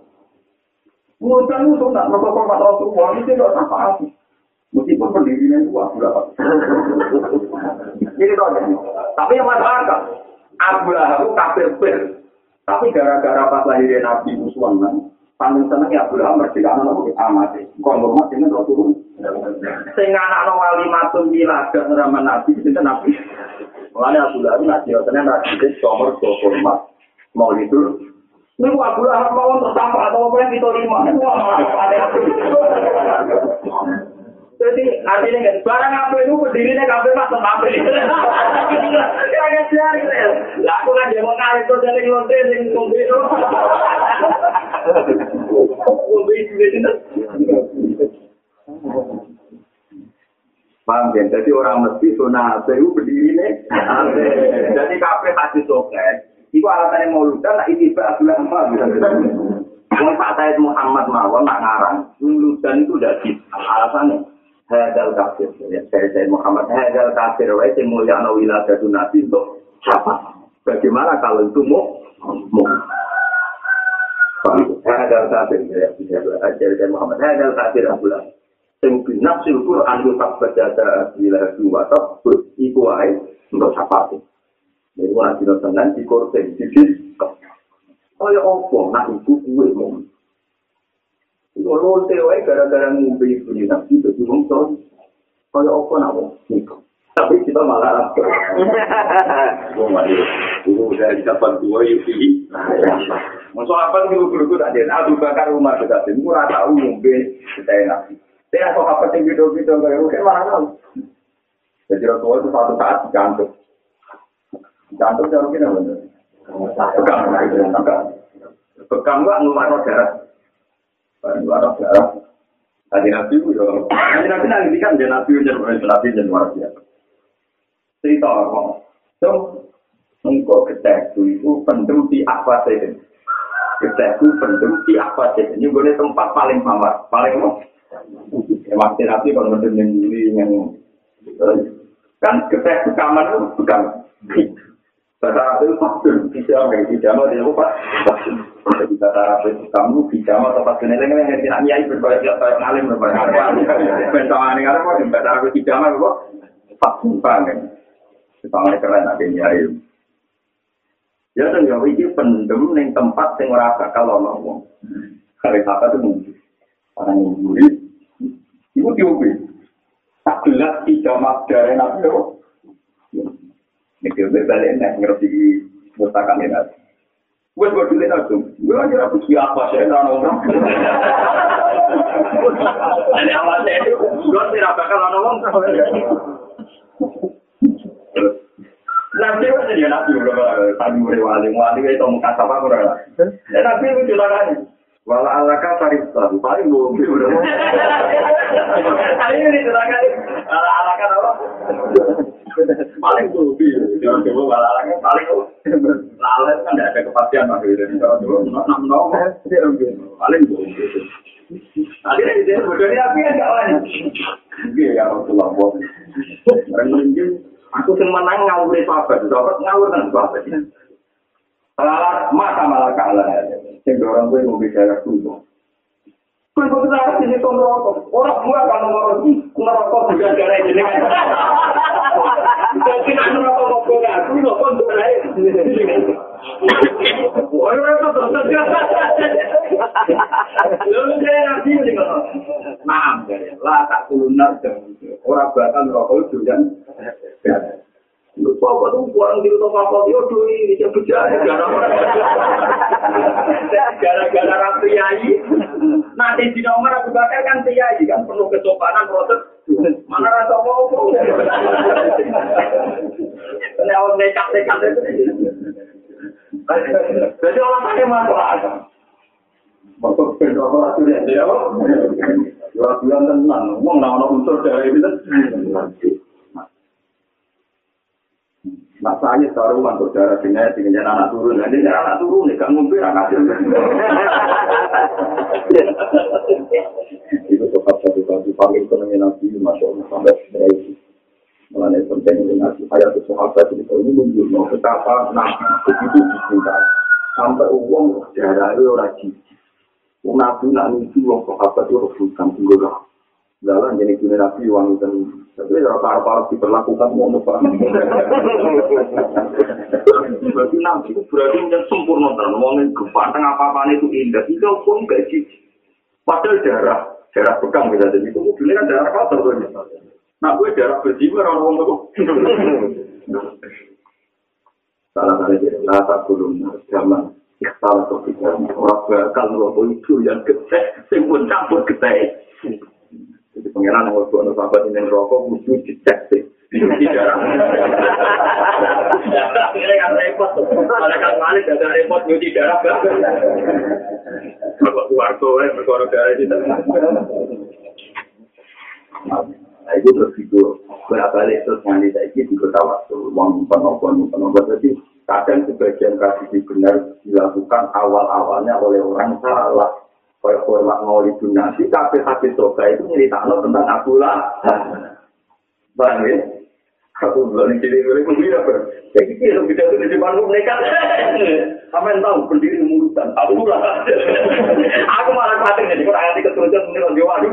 S1: Mudah itu tak protokol Pak Rasulullah, itu tidak apa-apa. Meskipun pendirinya itu aku dapat. Ini tahu Tapi yang masyarakat, Abu Lahab kafir Tapi gara-gara pas lahirnya Nabi Muhammad, paling seneng ya Abdul merdeka anak nopo amat kok nggak mati nih roh turun? Sing anak no wali matun bila gak nama nabi itu nabi? Mulanya Abdul Hamid nabi otenya nabi itu nomor dua format mau itu ini gua Abdul Hamid mau untuk sampah atau apa yang kita lima Jadi artinya kan barang apa itu berdirinya kafe mas apa? Ini? Ya kan siar gitu ya. Lah aku kan dia mau kawin tuh dari lonte dari ngombe itu. Itu. Paham kan? Jadi orang mesti zona apa itu berdirinya. Jadi kafe kasih soket. Iku alasannya mau luka, nah ini Abdul Amal. Kalau Pak Said Muhammad mawon nak ngarang, lulusan itu udah sih. Alasannya, hadal kafir. Ya, saya Said Muhammad, hadal kafir. Wah, itu mulia nawilah dari nabi untuk siapa? Bagaimana kalau itu mau? Mau. Hadal kafir. Ya, saya Said Muhammad, hadal kafir. Abdul Amal. Sing binafsil Quran itu tak berjata bila dua tak iku wae untuk siapa? Jadi wah di tenan di korten dikit. Kaya opo nak iku kuwe mau. Iku lonte wae gara-gara ngombe iku ni nabi dadi wong to. Kaya opo nak wong niku. Tapi kita malah apa? Wong mari. Iku udah dapat dua yuki. Masuk apa nih guru-guru tak ada? Abu Bakar Umar sudah tahu. Murah tahu ngombe kita nabi. Saya kok apa sih video-video kayak mungkin mana tahu. Jadi Rasulullah itu satu saat dicantum. Jantung jauh gini bener. Pegang, pegang. Pegang gua ngeluar darah. Ngeluar darah. Tadi nabi itu ya. Tadi nabi nanti kan dia nabi udah nabi dan luar biasa. Cerita apa? So, engkau ketekku itu pendem di apa sih? Ketekku pendem di apa sih? Ini gue tempat paling mawar, paling mau. Emang nabi kalau mendem yang yang kan ketek kamar itu bukan Bahasa Arab itu faktur, bisa bisa mau dia lupa. Jadi bahasa Arab itu kamu bisa mau tempat keneleng yang ngerti nanya itu berbagai siapa yang alim berbagai apa. Bentangan yang ada kok bahasa Arab itu mau kok faktur banget. Sepanjang keren ada nyari. Ya dan jauh itu pendem neng tempat yang merasa kalau ngomong. Kali apa itu mungkin orang yang gurih. Ibu diubi. Tak gelas tiga mak dari nabi Nek yo balik nek ngerti mustakan ini. Gue gue dulu itu, gue lagi aku siapa sih kan orang. Ada apa sih? Gue tidak bakal orang. Nabi itu dia nabi udah tadi udah wali wali itu muka apa kurang. Dan nabi itu juga kan. Wala alaka tarif tahu paling bohong udah. Kali ini silakan. Wala alaka apa? paling gobi jangan coba balalangnya paling lalat kan tidak ada kepastian mas dari kalau dulu enam enam paling gobi tadi dari sini bodohnya api kan gak lain iya ya Rasulullah bos mungkin aku sing menang ngawur sahabat sahabat ngawur kan sahabat lalat mata malah kalah sing dorong gue mau bicara dulu Kau itu kita sini tuh ngerokok. Orang gua kalau ngerokok, ngerokok juga gara jenengan. Jadi ngerokok ngopo aku, ngopo untuk lain. Orang itu nanti ini maaf ya, lah tak tulunar orang bakal ngerokok juga. Lupa apa tuh orang di rumah apa dia tuh ini dia bicara gara-gara rapi yai. Nanti di nomor aku bakal kan yai kan penuh kesopanan proses. Mana? Ini awal nekat nekat itu. Jadi orang tanya masalah. Bapak beda orang itu dia dia. Dua bulan tenang, ngomong nama unsur dari itu. Nah saya baru untuk darah sini dengan anak turun, nanti anak turun nih kan ngumpir anak Itu tetap satu kali paling ekonomi nabi masuk sampai dari Mulanya penting dengan ayat sahabat itu ini menunjukkan betapa nabi begitu dicintai sampai uang darah itu orang cici. Nabi nak nuju uang sahabat itu rebutan tunggu Dalam jenis jenis nabi uang itu tapi rata-rata diperlakukan mau apa? Berarti nabi itu berarti yang sempurna terus ngomongin gempanteng apa-apa itu indah. Itu pun gaji. Padahal darah darah pegang bisa jadi itu mobilnya kan darah kotor tuh. Nah gue darah bersih orang ngomong itu. Salah kali dia rasa belum zaman salah satu orang bakal ngerokok itu yang gede, yang pun campur gede. Jadi Pengiran yang waktu anak sahabat ini rokok, kudu dicek sih. Dicuci darah. Kan repot. Ada kan malik, ada repot nyuci darah. Bapak keluarga, ya, berkorok darah itu. Nah, itu terus itu. Berbalik terus nyanyi saya ini juga tahu. Uang penopon, penopon. Jadi, kadang sebagian kasus benar dilakukan awal-awalnya oleh orang salah. Kayak hormat maulid nasi, tapi hati soga itu nyeritakno tentang Abu Lahab. Paham ya? Aku belum jadi itu tidak ber. Gitu ya, bisa tuh di depan nekat. Yang tahu berdiri murutan? Abu Lahab. Aku malah khawatir jadi kurang hati keturunan ini lagi waduh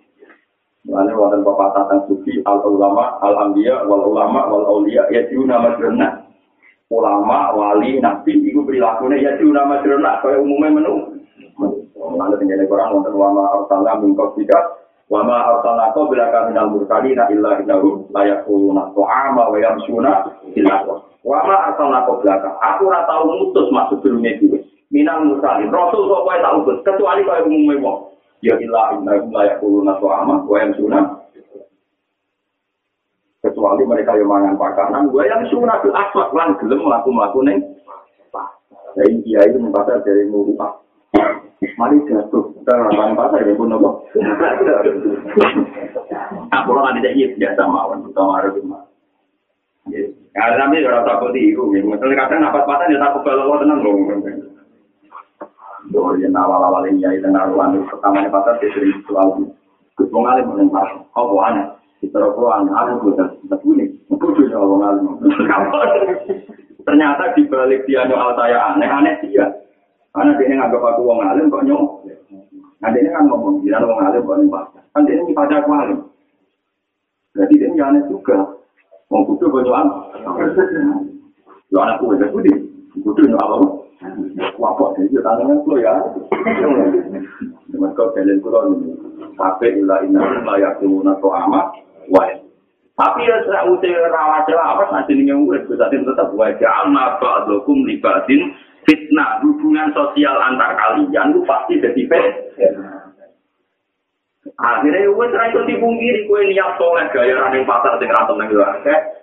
S1: Mana wadah bapak tatan suci al ulama al ambia wal ulama wal aulia ya itu nama jerna ulama wali nabi itu perilakunya ya itu nama jerna kayak umumnya menu. Mana tinggal orang wonten ulama arsalna mingkau tidak Wama arsalnaka bila kami nal mursalina illa innahum la yaquluna ta'ama wa yamshuna illa Wama arsalnaka bila aku ora tau ngutus maksud dunia dhewe. Minal mursalin rasul kok kowe tak utus kecuali kowe umume wong. Ya illa innahum la yaquluna ta'ama wa yamshuna kecuali mereka yang mangan pakanan, gue yang sunat aswat lan gelem melaku melaku neng. Nah, iya itu membaca dari muruah. Mari jatuh, kita ngelakuin pasar ya pun apa? Aku lah tidak iya biasa mawon, kita marah cuma. Karena kami orang takut itu, misalnya kadang napas pasar ya takut kalau tenang loh. Oh, ya awal-awal ini ya, dengan ruang pertamanya pasar dia sering selalu ketemu alim dengan pasar. Oh, aneh. Kita rokok aneh, aku juga tidak boleh. Aku juga orang alim. Ternyata di balik dia nyoal saya aneh-aneh dia. Karena dia nganggap aku wong alim kok nyok. Nah dia kan ngomong, dia wong alim kok nyok. Kan dia ini pada aku alim. Berarti dia aneh juga. Wong kudu kok nyok Lo anakku udah kudu. Kudu nyok apa? Tapi ya saya usir rawat jelas nanti ini yang gue tetap wajah amat ba'dokum libatin fitnah hubungan sosial antar kalian itu pasti jadi fitnah. Akhirnya gue serai itu dipungkiri gue niat soleh gaya ning pasar sing ra seneng yo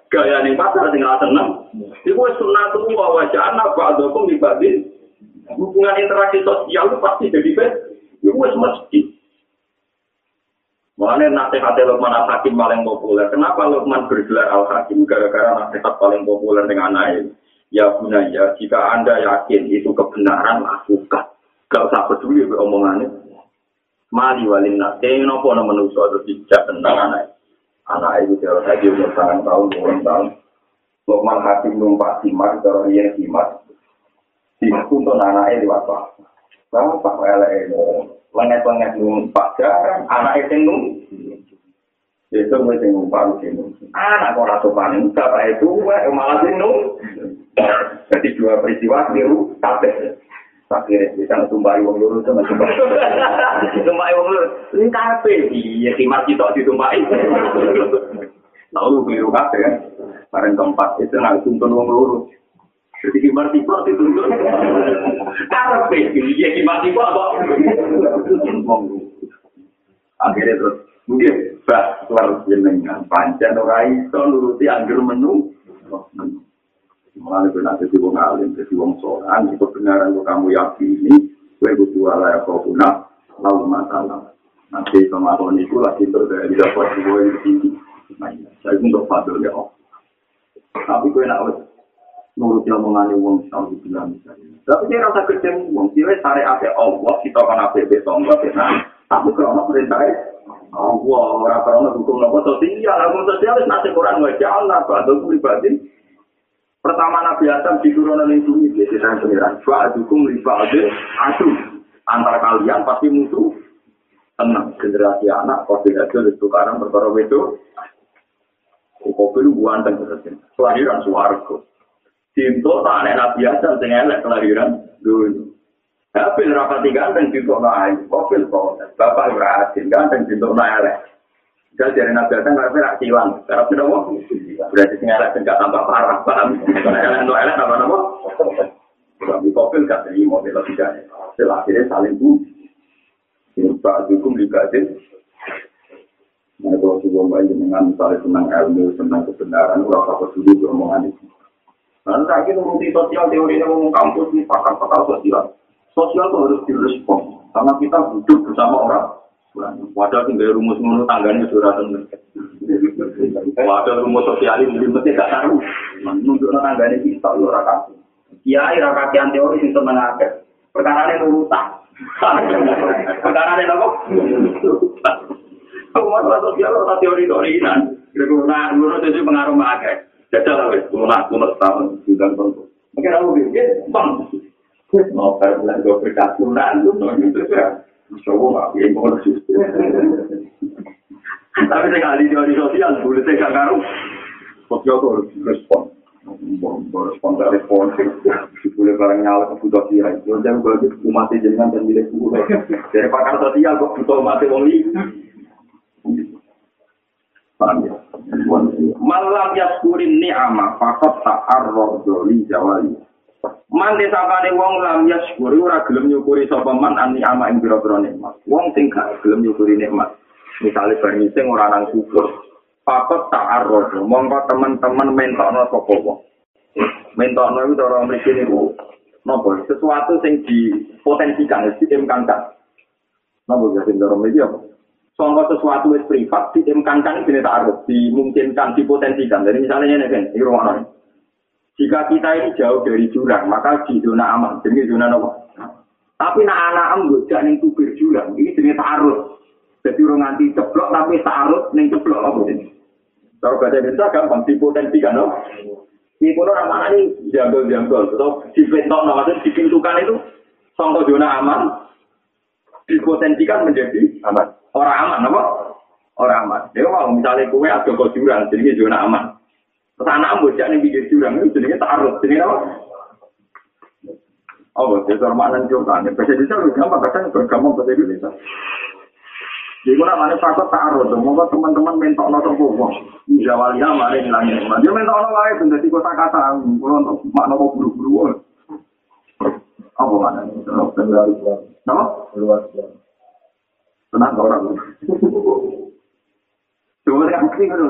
S1: gaya ning pasar sing ra seneng. Iku gue sunnatul wa wajah anak ba'dakum dibanding hubungan interaksi sosial itu pasti jadi fitnah. Iku wis mesti. Makanya nasihat Luqman Al-Hakim paling populer. Kenapa Luqman bergelar Al-Hakim? Gara-gara nasihat paling populer dengan anak Ya Bunaya, jika Anda yakin itu kebenaran, lakukan. Gak usah peduli omongannya. Mali walin nasi, apa nama manusia atau tidak tentang. Anak itu jauh saja umur tahun tahun, umur tahun. Lukman Hakim numpak simak, kalau dia simak. Untuk anaknya di apa? Bapak lele itu, lenget-lenget numpak jarang, anak itu numpak. Itu sing numpak di Anak orang sopan, bapak itu malah sing Jadi dua peristiwa niru kabeh. Akhirnya kita tumpai wong lurus sama tumpai. Tumpai wong lurus. Ini kabeh. Iya, kimat kita ditumpai. Tahu niru kabeh kan. Barang keempat itu nggak tuntun wong lurus. Jadi kimat kita dituntun. Kabeh. Iya, kimat kita apa? Akhirnya terus. Mungkin bah, keluar jenengan. Pancen ora iso nuruti anggur menu. Menu. Mulai gue nanti jadi wong alim, jadi wong soran, itu kebenaran gue kamu yakini, gue butuh ala ya kau guna, lalu masalah. Nanti kemarin itu lagi terjadi dapat gue di sini. Nah, saya untuk fadil ya om. Tapi gue nak nurut yang wong tahu bilang misalnya. Tapi dia rasa kerja wong, dia cari apa Allah, kita kan apa besok nggak bisa. Tapi kalau perintah Allah, orang-orang hukum nopo sosial, hukum sosial, nasi Quran wajah Allah, atau pribadi, Pertama Nabi Adam diturunkan yang bumi, ya kita pengiran. Fa'adukum li fa'adil adu. Antara kalian pasti musuh. Tenang. generasi anak koordinasi itu karena perkara itu kopi lu ganteng terus kelahiran suwargo cinta tak ada nabi aja sing elek kelahiran dulu tapi rapati ganteng cinta naik kopi kok bapak berhasil ganteng cinta naik Jadi dari nabi aja nggak pernah hilang karena sudah mau berarti sing elek nggak tambah parah paham elek no elek apa nama Tapi kopi gak terima model logikanya. Setelah akhirnya saling puji. Pak Hukum dikasih. Nah, kalau sebuah bayi dengan misalnya tentang ilmu, tentang kebenaran, orang apa dulu beromongan itu. Nah, lagi nuruti sosial, teori yang ngomong kampus, ini pakar-pakar sosial. Sosial itu harus direspon, karena kita hidup bersama orang. Wadah tinggal rumus menurut tangganya sudah tentu. Wadah rumus sosial ini mesti gak tahu. Menunjuk tangganya kita, orang kasih. Kiai rakakian teori itu mengajar. Perkara ini urutan. Perkara ini apa? Aku masalah sosial ora teori-teori kan. Nah, menurut itu pengaruh makai. Jajal lah wis, lunak lunak tahun sembilan tahun. Mungkin aku pikir, bang, mau bilang berkat lunak lu, gitu ya. Ya Tapi saya kali teori sosial, boleh saya gak ngaruh. Sosial tuh harus respon. Respon dari respon. Boleh barang nyala kebutuhan dia. Jangan bagi umat jenengan dan milik buku. Dari pakar sosial kok butuh umat wong Malam yaskurin ni'ama fakot ta'arroh doli jawali. Man desapane wong lam yaskuri ora gelem nyukuri sapa man an ni'ama ing pira-pira nikmat. Wong sing gak gelem nyukuri nikmat. Misale bar sing ora nang syukur. Fakot ta'arroh mongko teman-teman mentokno sapa wong. Mentokno iku cara mriki niku napa sesuatu sing dipotensikan, diimkankan. Napa ya sing cara mriki apa? Songko sesuatu yang privat diimkankan ini taruh, dimungkinkan, dipotensikan. Jadi misalnya ini ini rumah Jika kita ini jauh dari jurang, maka di zona aman. Jadi zona apa? Tapi nak anak am gak ning tubir jurang, ini jenis taruh. Jadi orang nganti ceplok tapi taruh ning ceplok apa ini? Kalau bahasa Indonesia gampang dipotensikan, no? Ini pun orang mana ini jambel-jambel, atau dibentok, no? maksudnya dipintukan itu songko zona aman, dipotensikan menjadi aman. Orang aman, apa? Orang aman. Dia mau misalnya kue ada kau jurang, jadi zona aman. Anak bocah nih pikir jurang itu jadi taruh, jadi apa? Oh, jadi hormatan juga. Bahasa Indonesia lebih gampang, kadang gampang bahasa Indonesia. Jadi kalau mana faktor taruh, semoga teman-teman mentok nonton kok. Jawalia mari ngilangin nikmat. Dia mentok nonton lagi, jadi kota kata, kalau untuk makna kok buru-buru. Apa mana? Nama? Luar biasa. Tenang orang. Cuma kan sih kan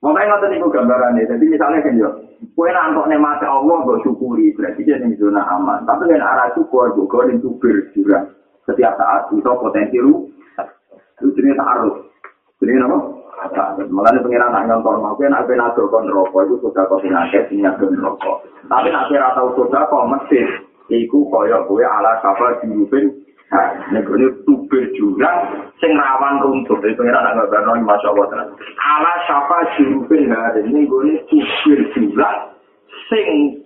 S1: Makanya nonton itu gambarannya. Jadi misalnya kan yo, kue nantok nikmat Allah gue syukuri berarti dia nih zona aman. Tapi kan arah syukur gue gue nih subir juga setiap saat itu potensi lu itu jenis harus. Jadi apa? Makanya pengiran nak nonton mau kan apa nak kon rokok itu sudah kau penyakit penyakit rokok. Tapi nak kira tahu sudah kau mesti Iku kaya kowe ala kapal dirupin Nek ini tubir jurang sing rawan runtuh. Jadi pengiran agak berno masya Allah. Ala sapa jurupin hari ini gue tubir jurang sing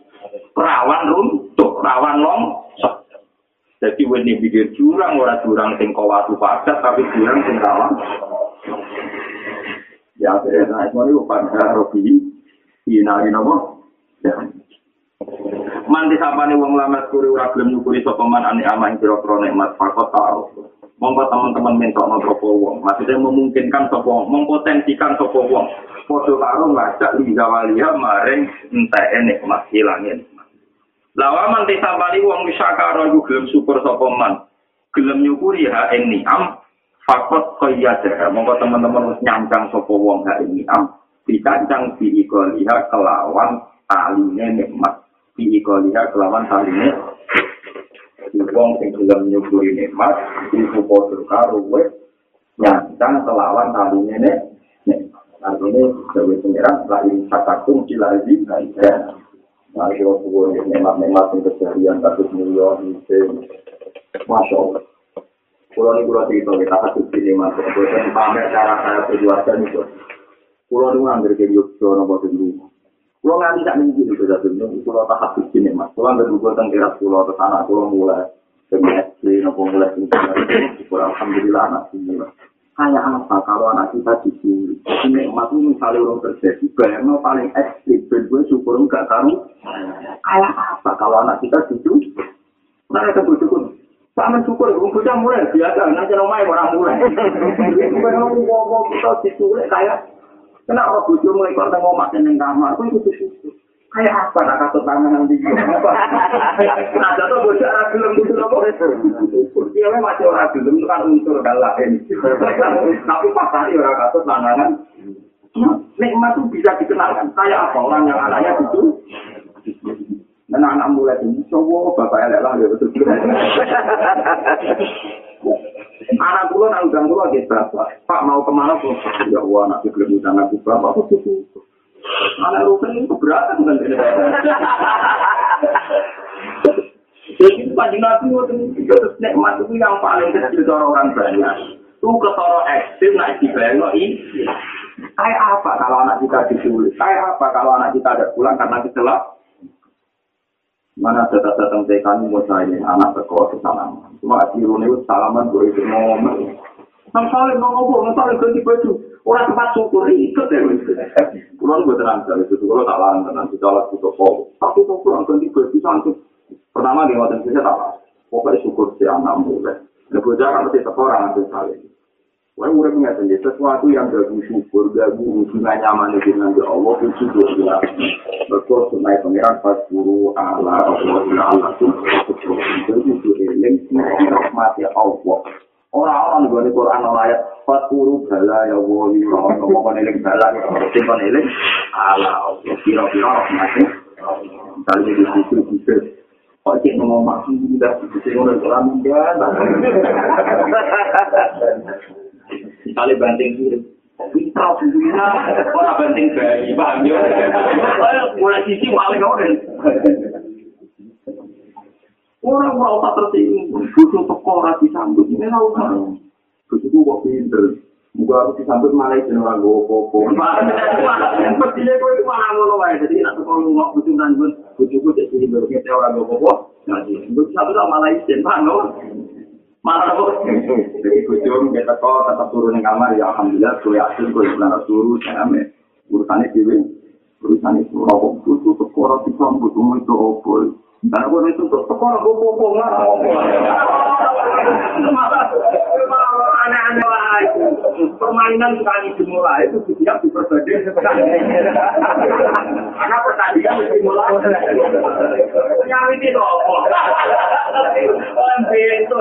S1: rawan runtuh, rawan longsor. Jadi ini pikir jurang, orang jurang sing kawatu padat, tapi jurang sing rawan. Ya, akhirnya, nah, itu bukan Robi, inari nopo. Ya. Manti sapane wong lamat kuri ora gelem nyukuri sapa man ane amah ing pira-pira nikmat fakot ta'aruf. Monggo teman-teman mentokno sapa wong, maksudnya memungkinkan sapa wong, mempotensikan sapa wong. Padha karo ngajak li zawalia maring enteke nikmat hilangin. Lawa manti sapane wong wisakara iku gelem syukur sapa man. Gelem nyukuri ha ing ni'am fakot qayyada. Monggo teman-teman wis nyangkang sapa wong ha ing ni'am. Dikancang diikoliha kelawan aline nikmat. Ini koliha kelawan hal ini. Wong sing gelem nyukuri nikmat, iku padha karo kowe nyantang kelawan hal ini nek. Artinya, Dewi Pengiran, lain katakum cilazi, baiknya. Nah, kalau subuh nikmat-nikmat yang kejadian, kasus milion, Masya Allah. Pulau ini pulau cerita, kita kasus ini mas. Bukan pamer cara saya berkeluarga itu. Pulau ini ngambil ke Yogyakarta, nopo di rumah. Kulo nganti tak minggu itu sudah dunia, kulo tak habis ini mas. Kulo nggak dulu tentang kira kulo ke sana, kulo mulai semester nopo mulai tinggal syukur alhamdulillah anak ini kayak apa kalau anak kita diculik jadi nikmat itu misalnya orang terjadi bayangnya paling ekstrim dan gue syukur enggak tahu kayak apa? Kalau anak kita diculik nah itu bersyukur. Sama syukur, gue bocah mulai biasa, nanti nomai orang mulai. Kan ngomong kita diculik kayak, kena orang bocah mulai kau tengok makan yang kamar, itu itu syukur. Kayak apa nak kasut tangan nanti? Nah, jatuh bocah orang film itu nopo. Dia memang masih orang itu kan unsur dan lain. Tapi pas tadi orang kasut tangan, nikmat itu bisa dikenalkan. Kayak apa orang yang anaknya itu? Dan anak mulai ini, cowok bapak elek lah ya betul. anak pulau nak udang pulau gitu bapak. Pak mau ke mana pun? Ya wah anak belum udang aku bapak. Aku tuh Anak rukun ini keberatan kan? Jadi panjang nabi waktu itu terus nikmat itu yang paling kecil dari orang banyak. Itu ketoro ekstrim naik di ini. Kayak apa kalau anak kita disulit? Kayak apa kalau anak kita ada pulang karena kecelak? Mana data datang TK ini mau saya anak ke sana. Cuma asiru ini salaman gue itu ngomong. Saling ngomong, nang saling ganti baju. Orang tempat syukur ikut ya. Pulang gue terang dari itu, kalau tak larang tenang, kita lah itu toko. Tapi kok pulang ganti baju santai. Pertama dia ngotot saya tak Pokoknya syukur si anak mulai. Nah, gue jangan mesti sekolah nanti saling. Wah, udah punya sendiri sesuatu yang gak syukur, gak hubungan nyaman dengan Allah itu juga betul sunai pengiran pas guru Allah Allah Allah itu itu eling rahmat ya Allah orang-orang di Quran ayat pas guru bala ya Allah ngomong eling bala simpan eling Allah Allah kira-kira rahmatnya kali di situ bisa Kok cek ngomong maksud juga, bisa ngomong Quran enggak, Misalnya banting kiri. Pintar punya, orang banting bayi, paham ya? Mulai sisi paling orang. Orang mau tak tersinggung, butuh toko rasi sambut, ini tahu kan? Butuh kok pinter. Muka harus disambut malah itu orang gue koko. Mestinya gue itu malah ngono wae. Jadi nak toko lu butuh dan butuh gue jadi berkete orang gue koko. Jadi butuh satu tak malah itu, paham Kok jadi kujung kita kok tetap turun di kamar. Ya alhamdulillah gue yakin gue pernah turun saya ame. Urusannya dewi urusannya itu rokok itu sekolah kampus umum itu opol dan gue itu sekolah gue popong lah aneh-aneh lah permainan sekali dimulai itu siap diperbanding karena pertandingan dimulai yang ini tuh orang itu.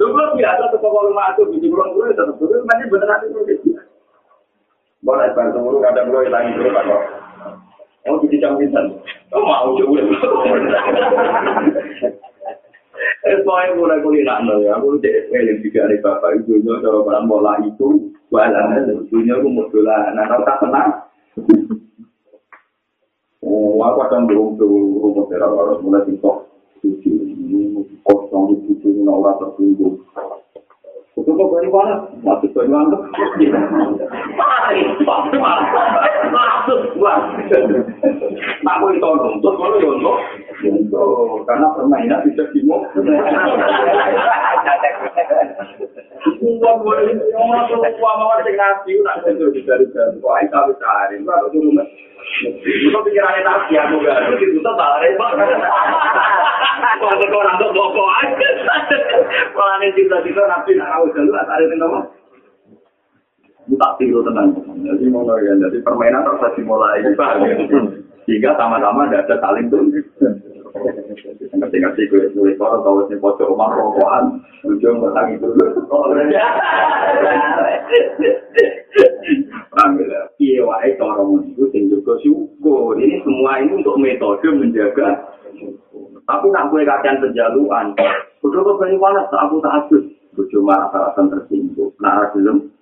S1: Lu belum biasa tuh kalau lu masuk di bulan bulan tetap dulu masih beneran itu boleh bantu dulu kadang lu hilang dulu pak. Oh, jadi jam pintar. Oh, mau coba. Eh, soalnya mulai kuliah ya, aku cek eling juga nih bapak itu nyo cara barang bola itu, balan dunia aku mau bola, nah kalau tak tenang. Oh, aku akan belum tuh rumah teror mulai tiktok tujuh ini kosong di tujuh ini orang tertunggu. Itu kok dari mana? Masuk tuh. Mari, masuk gua. Tak boleh tolong, terus kalau ya untuk, untuk karena permainan bisa dimuk. Gua boleh ngomong tuh, gua mau ada nasi, nak sentuh di dari-dari. Wah, itu habis hari, baru tuh rumah. Itu pikirannya nasi, aku gak, itu tuh tak repot. Kalau orang tuh bokok aja. Kalau ini cinta-cinta, nabi nak tahu dulu, asal itu nama. tak tiru tenang. Jadi mau ya, jadi permainan harus dimulai. Sehingga sama-sama tidak ada saling tuh. Ngerti-ngerti gue nulis orang tahu sih pojok rumah rokokan, ujung batang itu dulu. Alhamdulillah, iya wae cara itu sing juga syukur. Ini semua ini untuk metode menjaga Tapi nak gue kajian penjaluan, udah kok beri walas, aku tak adus. Bujo marah akan tersinggung. Nah, belum.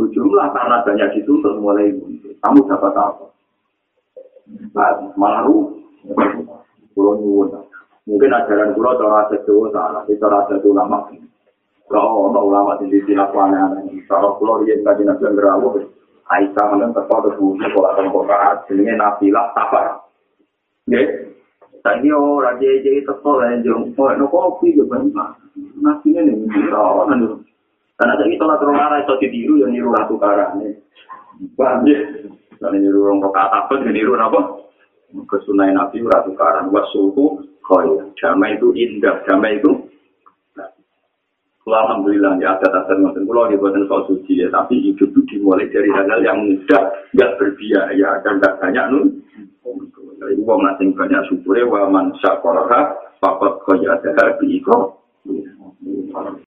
S1: Bujo lah karena banyak dituntut mulai muncul. Kamu dapat apa? Nah, malah ru. Pulau nyuwun. Mungkin ajaran pulau cara sedewa salah. Itu cara sedewa lama. Kalau ada ulama di sisi lakuannya, kalau pulau dia nggak jenak dan berawal, Aisyah menang terpau ke bumi sekolah temporat, jenenge nafilah sabar. Oke, Tadi orang jadi jadi teko lah jong, mau no kopi ke bangsa. Nasinya nih kan dulu. Karena saya itu lah arah itu ditiru yang niru ratu karane. Paham ya? Karena niru orang kok apa yang niru apa? Kesunai nabi ratu karan wasuku kaya. Damai itu indah, damai itu. Alhamdulillah ya ada adat ngoten kula nggih boten soal suci ya, tapi hidup itu dimulai dari hal-hal yang mudah, enggak berbiaya dan enggak banyak nun. Wong nak sing banyak syukure wa man syakaraha faqad qad ada bi